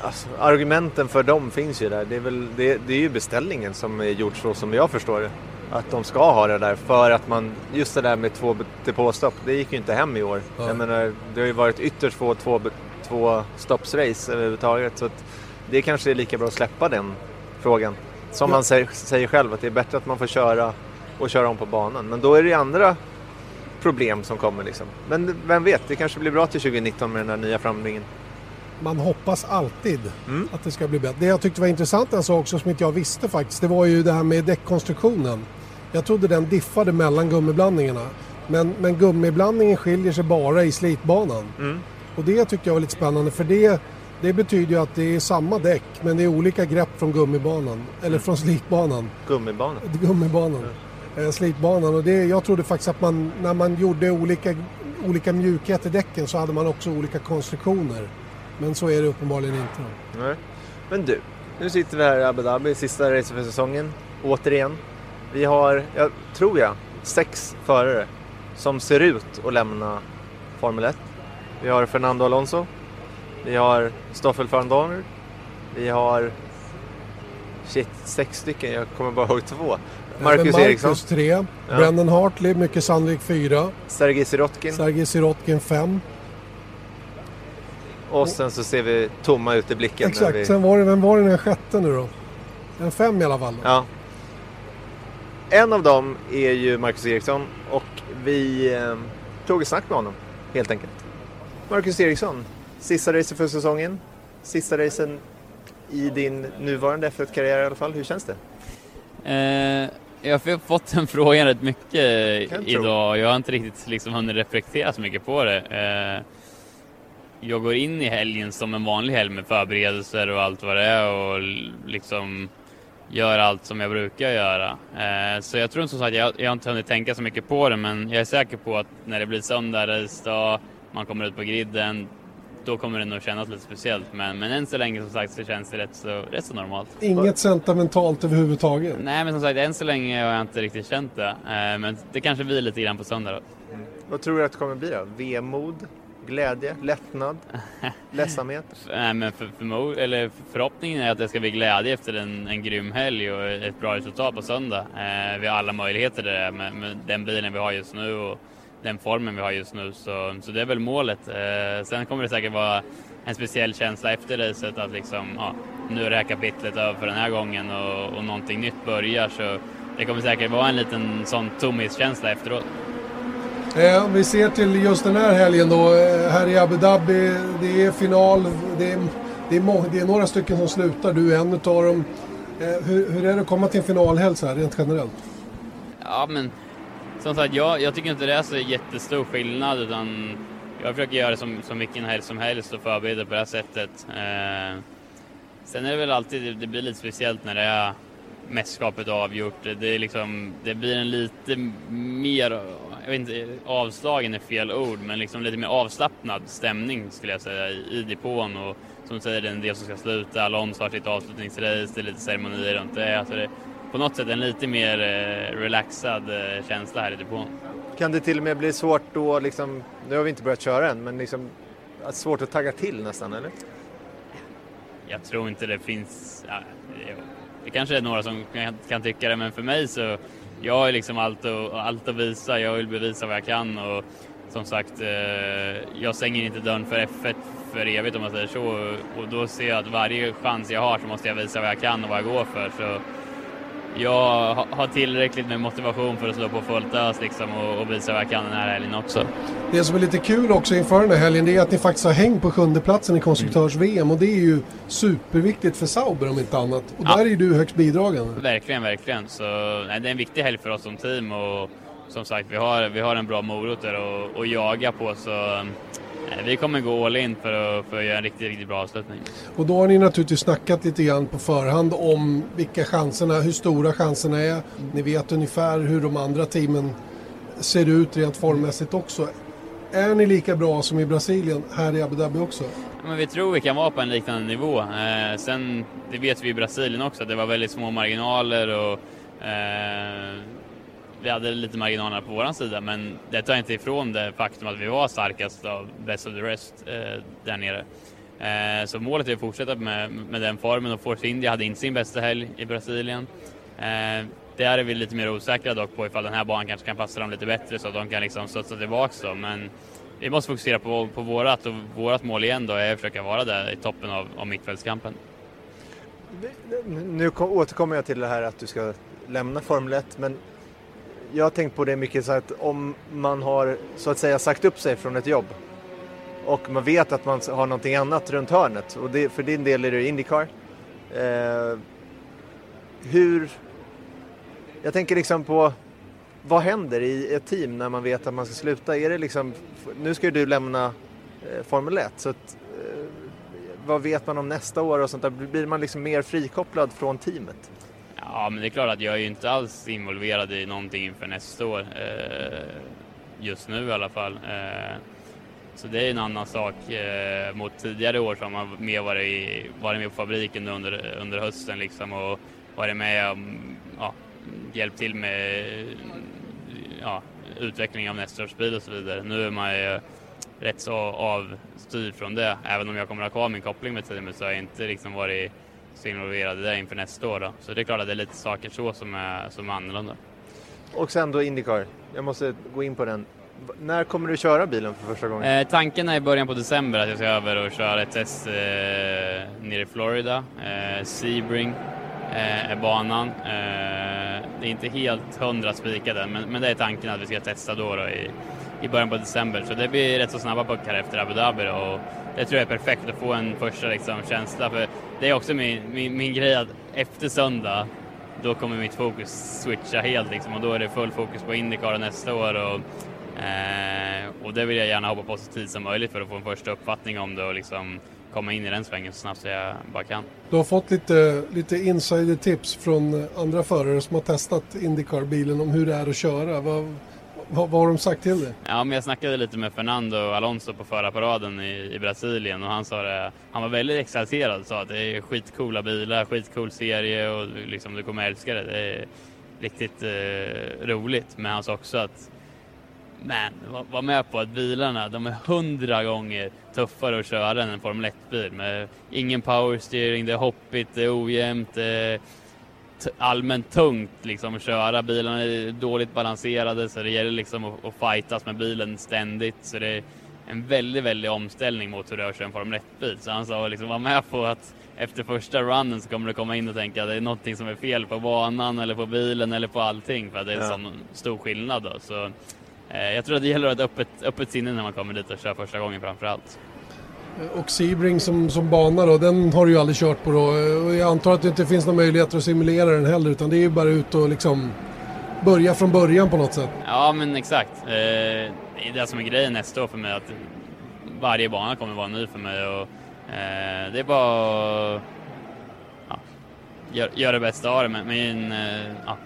alltså, argumenten för dem finns ju där. Det är, väl, det, det är ju beställningen som är gjord så som jag förstår det. Att de ska ha det där för att man, just det där med två depåstopp, det gick ju inte hem i år. Ja. Jag menar, det har ju varit ytterst få två, två stoppsrace överhuvudtaget. Så att det kanske är lika bra att släppa den frågan. Som Ja. man säger, säger själv, att det är bättre att man får köra och köra om på banan. Men då är det andra problem som kommer liksom. Men vem vet, det kanske blir bra till 2019 med den här nya framringen. Man hoppas alltid Mm. att det ska bli bättre. Det jag tyckte var intressant en sak också som inte jag visste faktiskt, det var ju det här med däckkonstruktionen. Jag trodde den diffade mellan gummiblandningarna. Men, men gummiblandningen skiljer sig bara i slitbanan. Mm. Och det tyckte jag var lite spännande för det, det betyder ju att det är samma däck men det är olika grepp från gummibanan. Eller från slitbanan. Gummibanan. Gummibanan. Eh, slitbanan. Och det, jag trodde faktiskt att man, när man gjorde olika, olika mjukhet i däcken så hade man också olika konstruktioner. Men så är det uppenbarligen inte. Nej. Men du, nu sitter vi här i Abu Dhabi, sista racet för säsongen. Återigen. Vi har, jag tror jag, sex förare som ser ut att lämna Formel 1. Vi har Fernando Alonso. Vi har Stoffel van Dorner. Vi har... Shit, sex stycken. Jag kommer bara ihåg två. Marcus Men Eriksson, Marcus 3, Brendan Hartley, mycket sannolikt 4, Sergej Sirotkin Sergej Sirotkin 5. och sen så ser vi tomma ut i blicken. Exakt, Vi... sen var det, vem var det den sjätte nu då? En 5 i alla fall. Då. Ja. En av dem är ju Marcus Eriksson och vi eh, tog ett snack med honom helt enkelt. Marcus Eriksson, sista racet för säsongen. Sista racen i din nuvarande F1-karriär i alla fall. Hur känns det? Eh, jag har fått den frågan rätt mycket jag idag. Jag har inte riktigt liksom hunnit reflektera så mycket på det. Eh, jag går in i helgen som en vanlig helg med förberedelser och allt vad det är och liksom gör allt som jag brukar göra. Eh, så jag tror som sagt, jag, jag har inte hunnit tänka så mycket på det, men jag är säker på att när det blir söndag, racedag, man kommer ut på griden, då kommer det nog kännas lite speciellt. Men, men än så länge som sagt så känns det rätt så, rätt så normalt. Inget sentimentalt överhuvudtaget? Nej, men som sagt än så länge har jag inte riktigt känt det. Eh, men det kanske blir lite grann på söndag då. Vad tror du att det kommer bli då? Vemod? Glädje? Lättnad? Ledsamhet? Nej, men för, för, eller förhoppningen är att det ska bli glädje efter en, en grym helg och ett bra resultat på söndag. Eh, vi har alla möjligheter där med, med den bilen vi har just nu och den formen vi har just nu. Så, så det är väl målet. Eh, sen kommer det säkert vara en speciell känsla efter racet att liksom, ja, nu är det här kapitlet över för den här gången och, och någonting nytt börjar. Så det kommer säkert vara en liten sån tomhetskänsla efteråt. Eh, om vi ser till just den här helgen då, eh, här i Abu Dhabi, det är final, det är, det är, må, det är några stycken som slutar, du är en utav dem. Eh, hur, hur, är det att komma till en finalhelg så här, rent generellt? Ja, men som sagt, jag, jag tycker inte det är så jättestor skillnad utan jag försöker göra det som, som vilken helg som helst och förbereda på det här sättet. Eh, sen är det väl alltid, det blir lite speciellt när det är mästerskapet avgjort. Det, är liksom, det blir en lite mer, jag vet inte, avslagen är fel ord, men liksom lite mer avslappnad stämning skulle jag säga i, i depån. Och som du säger, det är en del som ska sluta, Alonso har sitt avslutningsrace, det är lite ceremonier runt det. Alltså det på något sätt en lite mer eh, relaxad eh, känsla här i depån. Kan det till och med bli svårt då, liksom, nu har vi inte börjat köra än, men liksom, svårt att tagga till nästan, eller? Jag tror inte det finns, ja, det kanske är några som kan, kan tycka det, men för mig så, jag har liksom allt och, allt att visa, jag vill bevisa vad jag kan och som sagt, eh, jag stänger inte dörren för F1 för evigt om man säger så och då ser jag att varje chans jag har så måste jag visa vad jag kan och vad jag går för. Så jag har tillräckligt med motivation för att slå på fullt ös liksom och, och visa vad jag kan den här helgen också. Det som är lite kul också inför den här helgen det är att ni faktiskt har hängt på sjunde platsen i konstruktörs-VM och det är ju superviktigt för Sauber om inte annat. Och ja. där är du högst bidragande. Verkligen, verkligen. Så nej, det är en viktig helg för oss som team och som sagt vi har, vi har en bra morot där att jaga på så vi kommer gå all in för att, för att göra en riktigt, riktigt bra avslutning. Och då har ni naturligtvis snackat lite grann på förhand om vilka chanserna, hur stora chanserna är. Ni vet ungefär hur de andra teamen ser ut rent formmässigt också. Är ni lika bra som i Brasilien här i Abu Dhabi också? Men vi tror vi kan vara på en liknande nivå. Eh, sen, det vet vi i Brasilien också, det var väldigt små marginaler och eh, vi hade lite marginaler på vår sida, men det tar inte ifrån det faktum att vi var starkast av best of the rest eh, där nere. Eh, så målet är att fortsätta med, med den formen och Force India hade inte sin bästa helg i Brasilien. Eh, där är vi lite mer osäkra dock på ifall den här banan kanske kan passa dem lite bättre så att de kan liksom studsa tillbaka då. Men vi måste fokusera på, på vårat och vårat mål igen då är att försöka vara där i toppen av, av mittfältskampen. Nu återkommer jag till det här att du ska lämna Formel 1, men jag har tänkt på det mycket så att om man har så att säga sagt upp sig från ett jobb och man vet att man har någonting annat runt hörnet och det, för din del är det Indycar. Eh, hur... Jag tänker liksom på vad händer i ett team när man vet att man ska sluta? Är det liksom, nu ska ju du lämna eh, Formel 1 så att, eh, vad vet man om nästa år och sånt där? Blir man liksom mer frikopplad från teamet? Ja, men det är klart att jag är ju inte alls involverad i någonting inför nästa år. Eh, just nu i alla fall. Eh, så det är en annan sak eh, mot tidigare år som man mer varit, varit med på fabriken under, under hösten liksom och varit med och ja, hjälpt till med ja, utveckling av nästa års bil och så vidare. Nu är man ju rätt så avstyrd från det. Även om jag kommer att ha kvar min koppling med teamet så har jag inte liksom varit så involverade där inför nästa år. Då. Så det är klart att det är lite saker så som är, som är annorlunda. Och sen då Indycar, jag måste gå in på den. När kommer du köra bilen för första gången? Eh, tanken är i början på december att jag ska över och köra ett test eh, nere i Florida. Eh, Sebring eh, är banan. Eh, det är inte helt hundra spikat än, men, men det är tanken att vi ska testa då, då i, i början på december. Så det blir rätt så snabba puckar efter Abu Dhabi då, och det tror jag är perfekt att få en första liksom, känsla. För det är också min, min, min grej att efter söndag då kommer mitt fokus switcha helt liksom, och då är det full fokus på Indycar nästa år. Och, eh, och det vill jag gärna hoppa på så tidigt som möjligt för att få en första uppfattning om det och liksom komma in i den svängen så snabbt jag bara kan. Du har fått lite, lite insider-tips från andra förare som har testat Indycar-bilen om hur det är att köra. Vad, vad, vad har de sagt till dig? Ja, men jag snackade lite med Fernando Alonso på förarparaden i, i Brasilien och han sa det, han var väldigt exalterad och sa att det är skitcoola bilar, skitcool serie och liksom du kommer älska det. Det är riktigt eh, roligt. Men han sa också att men var, var med på att bilarna, de är hundra gånger tuffare att köra än en Formel 1-bil med ingen powersteering, det är hoppigt, det är ojämnt, det är allmänt tungt liksom att köra. Bilarna är dåligt balanserade så det gäller liksom att, att fightas med bilen ständigt. Så det är en väldigt, väldigt omställning mot hur det är att köra en Formel 1-bil. Så han sa liksom, var med på att efter första runnen så kommer du komma in och tänka att det är någonting som är fel på banan eller på bilen eller på allting för att det är en ja. sån stor skillnad. Då. Så, eh, jag tror att det gäller att ha ett öppet, öppet sinne när man kommer dit och kör första gången framför allt. Eh, och Sebring som, som bana då, den har du ju aldrig kört på då. Eh, och jag antar att det inte finns några möjligheter att simulera den heller utan det är ju bara ut och liksom börja från början på något sätt. Ja men exakt. Eh, det är det som är grejen nästa år för mig att varje bana kommer vara ny för mig och eh, det är bara att ja, göra gör det bästa av det. Men, men eh, ja,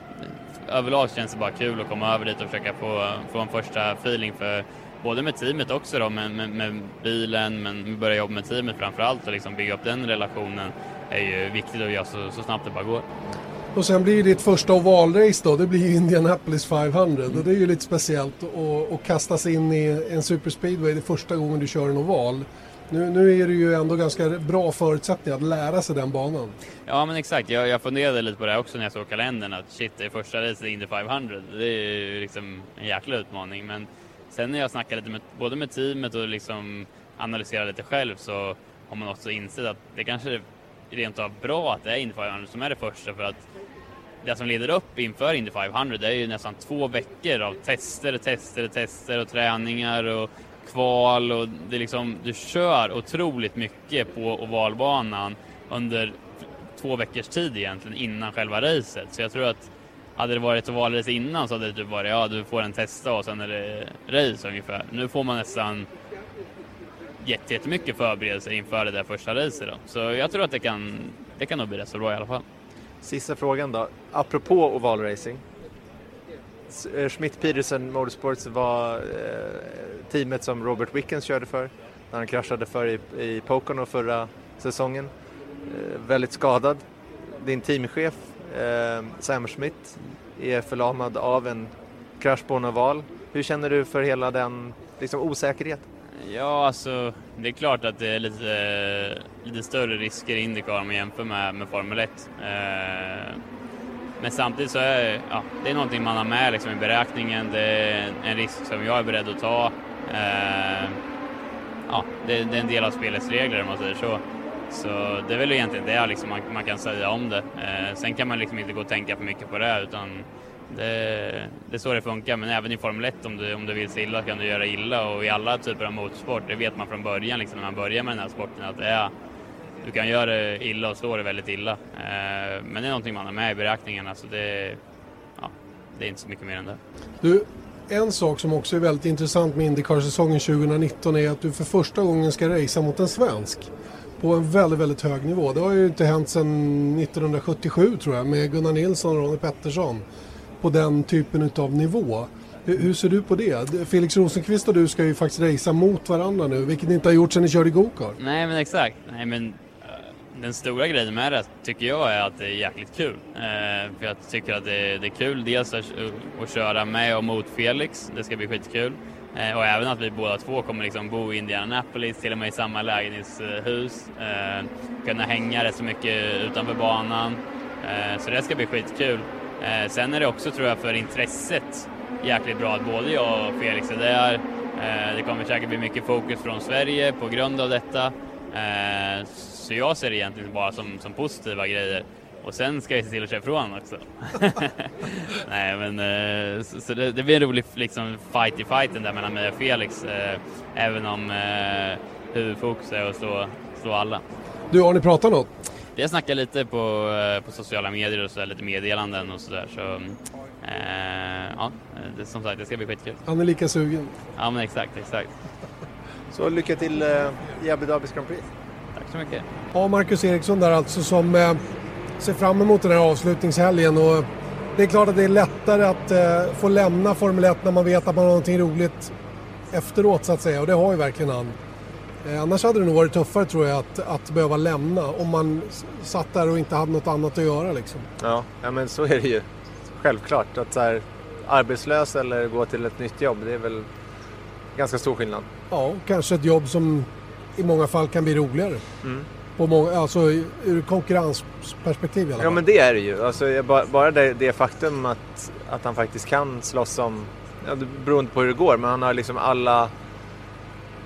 överlag känns det bara kul att komma över dit och försöka få, få en första feeling för både med teamet också då, med, med, med bilen, men börja jobba med teamet framför allt och liksom bygga upp den relationen är ju viktigt att göra så, så snabbt det bara går. Och sen blir ditt första ovalrace då, det blir Indianapolis 500 mm. och det är ju lite speciellt att kastas in i en superspeedway det första gången du kör en oval. Nu, nu är det ju ändå ganska bra förutsättningar att lära sig den banan. Ja men exakt, jag, jag funderade lite på det också när jag såg kalendern att shit, det är första racet Indy 500. Det är ju liksom en jäkla utmaning men Sen när jag snackar lite med, både med teamet och liksom analyserar lite själv så har man också insett att det kanske är rent av bra att det är Indy 500 som är det första för att det som leder upp inför Indy 500 det är ju nästan två veckor av tester, tester, tester och träningar och kval och det är liksom, du kör otroligt mycket på ovalbanan under två veckors tid egentligen innan själva racet. Så jag tror att hade det varit ett valrace innan så hade det typ varit ja, du får en testa och sen är det race ungefär. Nu får man nästan jättemycket förberedelser inför det där första racet då. Så jag tror att det kan, det kan nog bli rätt så bra i alla fall. Sista frågan då. Apropå ovalracing. Schmidt eh, Peterson Motorsports var eh, teamet som Robert Wickens körde för när han kraschade för i, i Pocono förra säsongen. Eh, väldigt skadad. Din teamchef Ehm, Sam Schmidt är förlamad av en krasch på en oval. Hur känner du för hela den liksom, osäkerheten? Ja, alltså det är klart att det är lite, lite större risker i Indycar om man jämför med, med Formel 1. Eh, men samtidigt så är ja, det är någonting man har med liksom, i beräkningen. Det är en risk som jag är beredd att ta. Eh, ja, det, det, är en del av spelets regler om man säger så. Så det är väl egentligen det liksom man, man, kan säga om det. Eh, sen kan man liksom inte gå och tänka för mycket på det utan det, det är så det funkar. Men även i Formel 1 om du, om du vill se illa kan du göra illa och i alla typer av motorsport, det vet man från början liksom, när man börjar med den här sporten att det är, du kan göra det illa och slå det väldigt illa. Eh, men det är någonting man har med i beräkningarna så det, ja, det är inte så mycket mer än det. Du, en sak som också är väldigt intressant med Indycar-säsongen 2019 är att du för första gången ska racea mot en svensk på en väldigt, väldigt hög nivå. Det har ju inte hänt sedan 1977 tror jag med Gunnar Nilsson och Ronnie Pettersson på den typen av nivå. Hur, hur, ser du på det? Felix Rosenqvist och du ska ju faktiskt racea mot varandra nu, vilket ni inte har gjort sedan ni körde gokart. Nej men exakt. Nej, men, eh, den stora grejen med det tycker jag är att det är jäkligt kul. Eh, för jag tycker att det, det är kul dels att, att köra med och mot Felix, det ska bli skitkul. Eh, och även att vi båda två kommer liksom bo i Indianapolis, till och med i samma lägenhetshus. Eh, kunna hänga rätt så mycket utanför banan. Eh, så det ska bli skitkul. Eh, sen är det också, tror jag, för intresset jäkligt bra att både jag och Felix är där. Eh, det kommer säkert bli mycket fokus från Sverige på grund av detta. Eh, så jag ser det egentligen bara som, som positiva grejer. Och sen ska jag se till att köra ifrån också. Nej men eh, så, så det, det, blir en rolig liksom, fight i fighten där mellan mig och Felix. Eh, även om eh, huvudfokus är att slå, slå alla. Du, har ni pratat något? Vi har snackat lite på, på sociala medier och så där, lite meddelanden och sådär. Så, eh, ja, det, som sagt, det ska bli skitkul. Han är lika sugen. Ja men exakt, exakt. Så lycka till eh, i Abu Dhabis Grand Prix. Tack så mycket. Ja, Marcus Eriksson där alltså som eh, ser fram emot den här avslutningshelgen och det är klart att det är lättare att eh, få lämna Formel 1 när man vet att man har någonting roligt efteråt så att säga och det har ju verkligen han. Eh, annars hade det nog varit tuffare tror jag att, att behöva lämna om man satt där och inte hade något annat att göra liksom. Ja, ja men så är det ju. Självklart att så här, arbetslös eller gå till ett nytt jobb, det är väl ganska stor skillnad. Ja, kanske ett jobb som i många fall kan bli roligare. Mm. På många, alltså ur konkurrensperspektiv i alla fall. Ja men det är det ju. Alltså, bara det, det faktum att, att han faktiskt kan slåss om, ja, det beror inte på hur det går, men han har liksom alla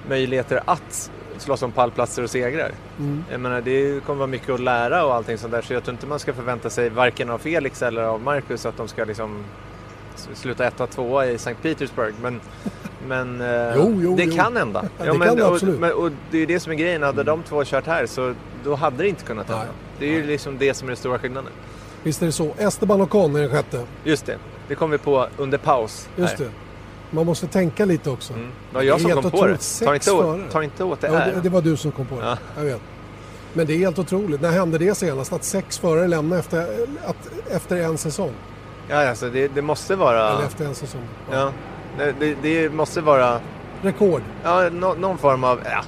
möjligheter att slåss om pallplatser och segrar. Mm. Jag menar, det kommer vara mycket att lära och allting sånt där, så jag tror inte man ska förvänta sig varken av Felix eller av Marcus att de ska liksom sluta etta, tvåa i St. Petersburg. Men, men eh, Jo, jo, det jo. kan hända. Ja, det men, kan det och, absolut. men, och det är ju det som är grejen, hade de två kört här så då hade det inte kunnat hända. Nej. Det är ju liksom det som är den stora skillnaden. Visst är det så. Esteban Ocon är den sjätte. Just det, det kom vi på under paus. Just här. det. Man måste tänka lite också. Mm. Det var jag Det som kom på det. Ta inte, åt, ta inte åt det Ja, här. det, det var du som kom på det. Ja. Jag vet. Men det är helt otroligt. När hände det senast? Att sex förare lämnar efter, att, efter en säsong? Ja, alltså det, det måste vara... Eller efter en säsong. Ja, det, det, det måste vara Rekord, ja, nå, någon form av... Ja,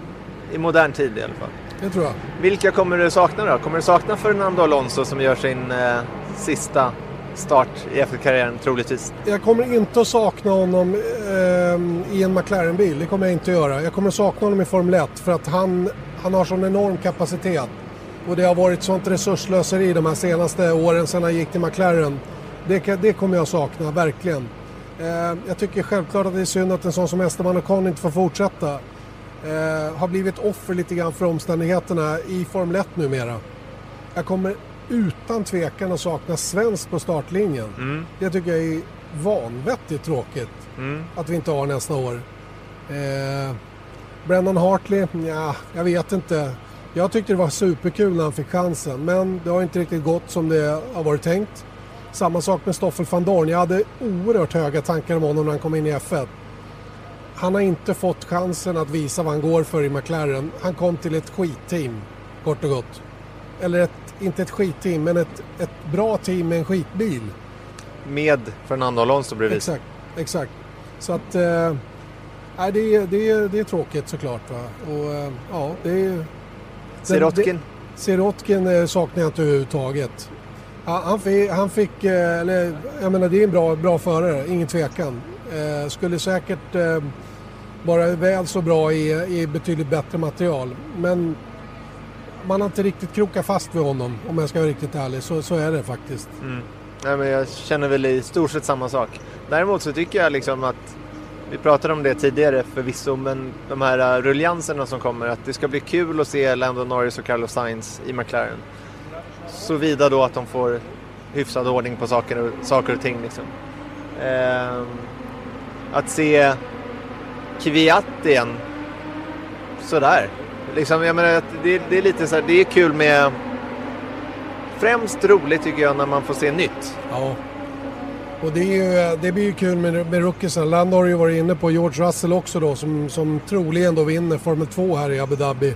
I modern tid i alla fall. det tror jag. Vilka kommer du sakna då? Kommer du sakna Fernando Alonso som gör sin eh, sista start i F1-karriären troligtvis? Jag kommer inte att sakna honom eh, i en McLaren-bil. Det kommer jag inte att göra. Jag kommer att sakna honom i Formel 1 för att han, han har sån enorm kapacitet. Och det har varit sånt resurslöseri de här senaste åren sedan han gick till McLaren. Det, det kommer jag sakna, verkligen. Eh, jag tycker självklart att det är synd att en sån som Esteban Ocon inte får fortsätta. Eh, har blivit offer lite grann för omständigheterna i Formel 1 numera. Jag kommer utan tvekan att sakna svensk på startlinjen. Mm. Det tycker jag är vanvettigt tråkigt Mm. att vi inte har nästa år. Eh, Brennan Hartley, ja, jag vet inte. Jag tyckte det var superkul när han fick chansen men det har inte riktigt gått som det har varit tänkt. Samma sak med Stoffel van Dorn. Jag hade oerhört höga tankar om honom när han kom in i F1. Han har inte fått chansen att visa vad han går för i McLaren. Han kom till ett skitteam, kort och gott. Eller ett, inte ett skitteam, men ett, ett bra team med en skitbil. Med Fernando Alonso bredvid. Exakt, exakt. Så att... Eh, nej, det, är, det, är, det är tråkigt såklart. Va? Och, eh, ja, det är... Sirotkin? Sirotkin eh, saknar jag inte överhuvudtaget. Han, fick, han fick, eller jag menar det är en bra, bra förare, ingen tvekan. Eh, skulle säkert eh, vara väl så bra i, i betydligt bättre material. Men man har inte riktigt krokat fast vid honom om jag ska vara riktigt ärlig. Så, så är det faktiskt. Mm. Nej, men jag känner väl i stort sett samma sak. Däremot så tycker jag liksom att vi pratade om det tidigare förvisso, men de här uh, ruljanserna som kommer, att det ska bli kul att se Lando Norris och Carlos Sainz i McLaren. Såvida då att de får hyfsad ordning på saker och, saker och ting. Liksom. Eh, att se Kviat igen, sådär. Liksom, jag menar, det, det är lite så här, det är kul med främst roligt tycker jag när man får se nytt. Ja. Och det, är ju, det blir ju kul med, med rookiesen. Lando har ju varit inne på George Russell också då som, som troligen då vinner Formel 2 här i Abu Dhabi.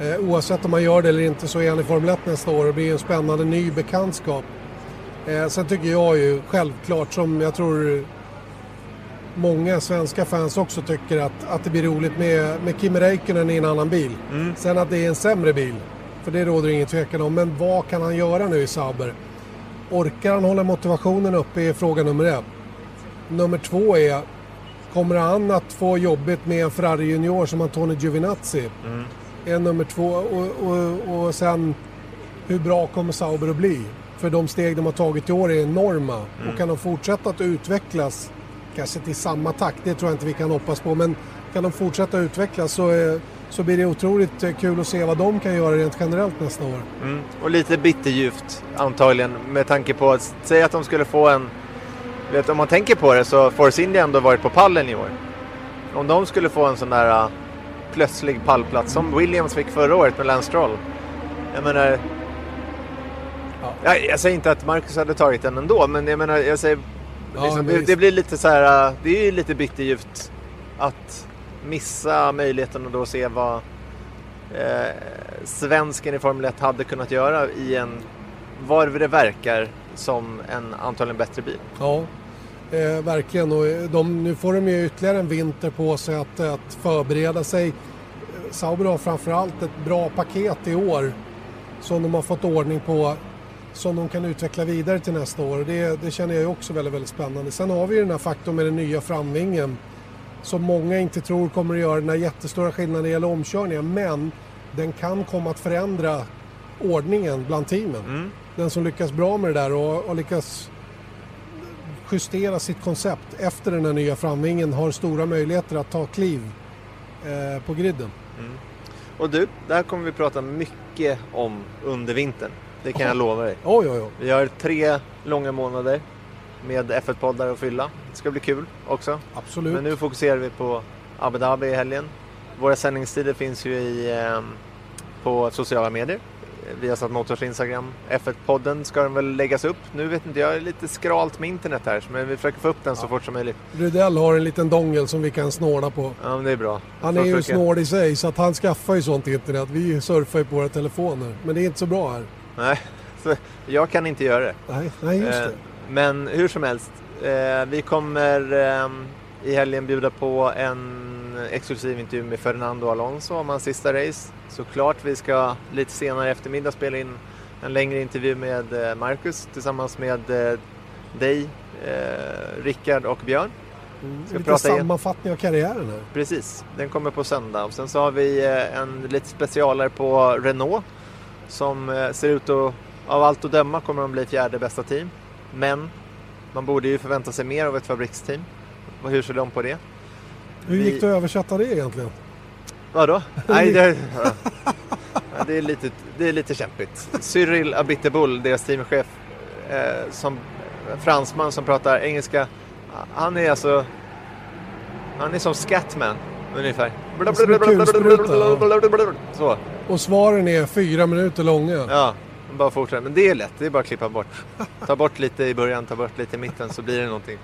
Eh, oavsett om man gör det eller inte så är han i Formel 1 nästa år och det blir en spännande ny bekantskap. Eh, sen tycker jag ju självklart som jag tror många svenska fans också tycker att, att det blir roligt med, med Kimi Räikkönen i en annan bil. Sen att det är en sämre bil, för det råder ingen tvekan om. Men vad kan han göra nu i Sauber? Orkar han hålla motivationen uppe är fråga nummer ett. Nummer två är, kommer han att få jobbigt med en Ferrari Junior som Antonio Giovinazzi? Är nummer två. Och, och, och sen, hur bra kommer Sauber att bli? För de steg de har tagit i år är enorma. Och kan de fortsätta att utvecklas, kanske till samma takt, det tror jag inte vi kan hoppas på, men kan de fortsätta utvecklas så, är, så blir det otroligt eh, kul att se vad de kan göra rent generellt nästa år. Mm. Och lite bitterljuvt antagligen med tanke på att säga att de skulle få en... Vet, om man tänker på det så Force India har ändå varit på pallen i år. Om de skulle få en sån där plötslig pallplats som Williams fick förra året med Lance Stroll. Jag menar... Jag, jag säger inte att Marcus hade tagit den ändå men jag menar jag säger... Ja, liksom, det, det blir lite så här... Det är ju lite bitterljuvt att missa möjligheten att då se vad eh, svensken i Formel 1 hade kunnat göra i en, vad det verkar, som en antagligen bättre bil. Ja, eh, verkligen. Och eh, de, nu får de ju ytterligare en vinter på sig att, att förbereda sig. Eh, Sauber har framförallt ett bra paket i år som de har fått ordning på som de kan utveckla vidare till nästa år. Det, det känner jag också väldigt, väldigt spännande. Sen har vi den här faktorn med den nya framvingen som många inte tror kommer att göra den här jättestora skillnaden när det gäller omkörningar men den kan komma att förändra ordningen bland teamen. Mm. Den som lyckas bra med det där och, och lyckas justera sitt koncept efter den här nya framvingen har stora möjligheter att ta kliv eh, på griden. Och du, det här kommer vi prata mycket om under vintern. Det kan jag lova dig. Oj, oj, oj. Vi har tre långa månader med F1-poddar att fylla. Det ska bli kul också. Absolut. Men nu fokuserar vi på Abu Dhabi i helgen. Våra sändningstider finns ju i, eh, på sociala medier. Vi har satt Motors Instagram. F1-podden ska den väl läggas upp. Nu vet inte jag, är lite skralt med internet här men vi försöker få upp den så fort som möjligt. Rydell har en liten dongel som vi kan snåla på. Ja, men det är bra. Han är ju försöka- snål i sig så att han skaffar ju sånt internet. Vi surfar ju på våra telefoner. Men det är inte så bra här. Nej, så jag kan inte göra det. Nej, nej just Eh, det. Men hur som helst, eh, vi kommer eh, i helgen bjuda på en exklusiv intervju med Fernando Alonso om hans sista race. Såklart vi ska lite senare i eftermiddag spela in en längre intervju med eh, Marcus tillsammans med eh, dig, eh, Rickard och Björn. Ska Lite prata igen. sammanfattning av karriären här. Precis, den kommer på söndag. Och sen så har vi eh, en lite specialare på Renault som ser ut att, av allt att döma kommer de bli fjärde bästa team. Men man borde ju förvänta sig mer av ett fabriksteam. Hur ser de på det? Hur gick det att översätta det egentligen? Vadå? Nej, det, ja. Det, är lite, det är lite kämpigt. Cyril Abiteboul, deras teamchef, eh, som fransman som pratar engelska. Han är alltså... Han är som Scatman, ungefär. Så, Och svaren är fyra minuter långa. ja. Bara fortsätt. Men det är lätt, det är bara att klippa bort. Ta bort lite i början, ta bort lite i mitten så blir det någonting.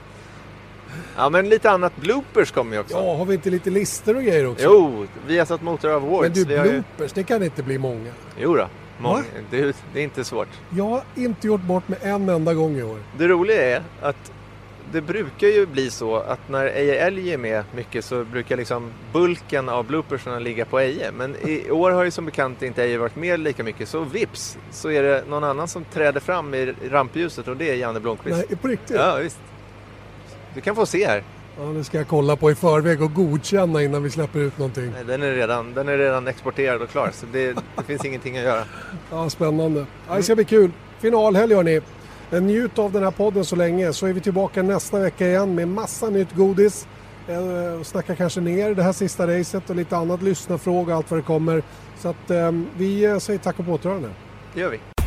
Ja, men lite annat bloopers kommer ju också. Ja, har vi inte lite listor och grejer också? Jo, vi har satt Motor Awards. Men du, vi har ju... bloopers, det kan inte bli många. Jo då, många. Det, det är inte svårt. Jag har inte gjort bort mig en enda gång i år. Det roliga är att det brukar ju bli så att när Eje Älg är med mycket så brukar liksom bulken av bloopersarna ligga på Eje. Men i år har ju som bekant inte Eje varit med lika mycket så vips så är det någon annan som träder fram i rampljuset och det är Janne Blomqvist. Nej, på riktigt? Ja visst. Du kan få se här. Ja, det ska jag kolla på i förväg och godkänna innan vi släpper ut någonting. Nej, Den är redan, den är redan exporterad och klar så det, det finns ingenting att göra. Ja, spännande. Ja, det ska bli kul. Finalhelg hörni. Njut av den här podden så länge så är vi tillbaka nästa vecka igen med massa nytt godis. Eh, och Snacka kanske ner det här sista racet och lite annat lyssnarfråga och allt vad det kommer. Så att eh, vi eh, säger tack och på återhörande. Det gör vi.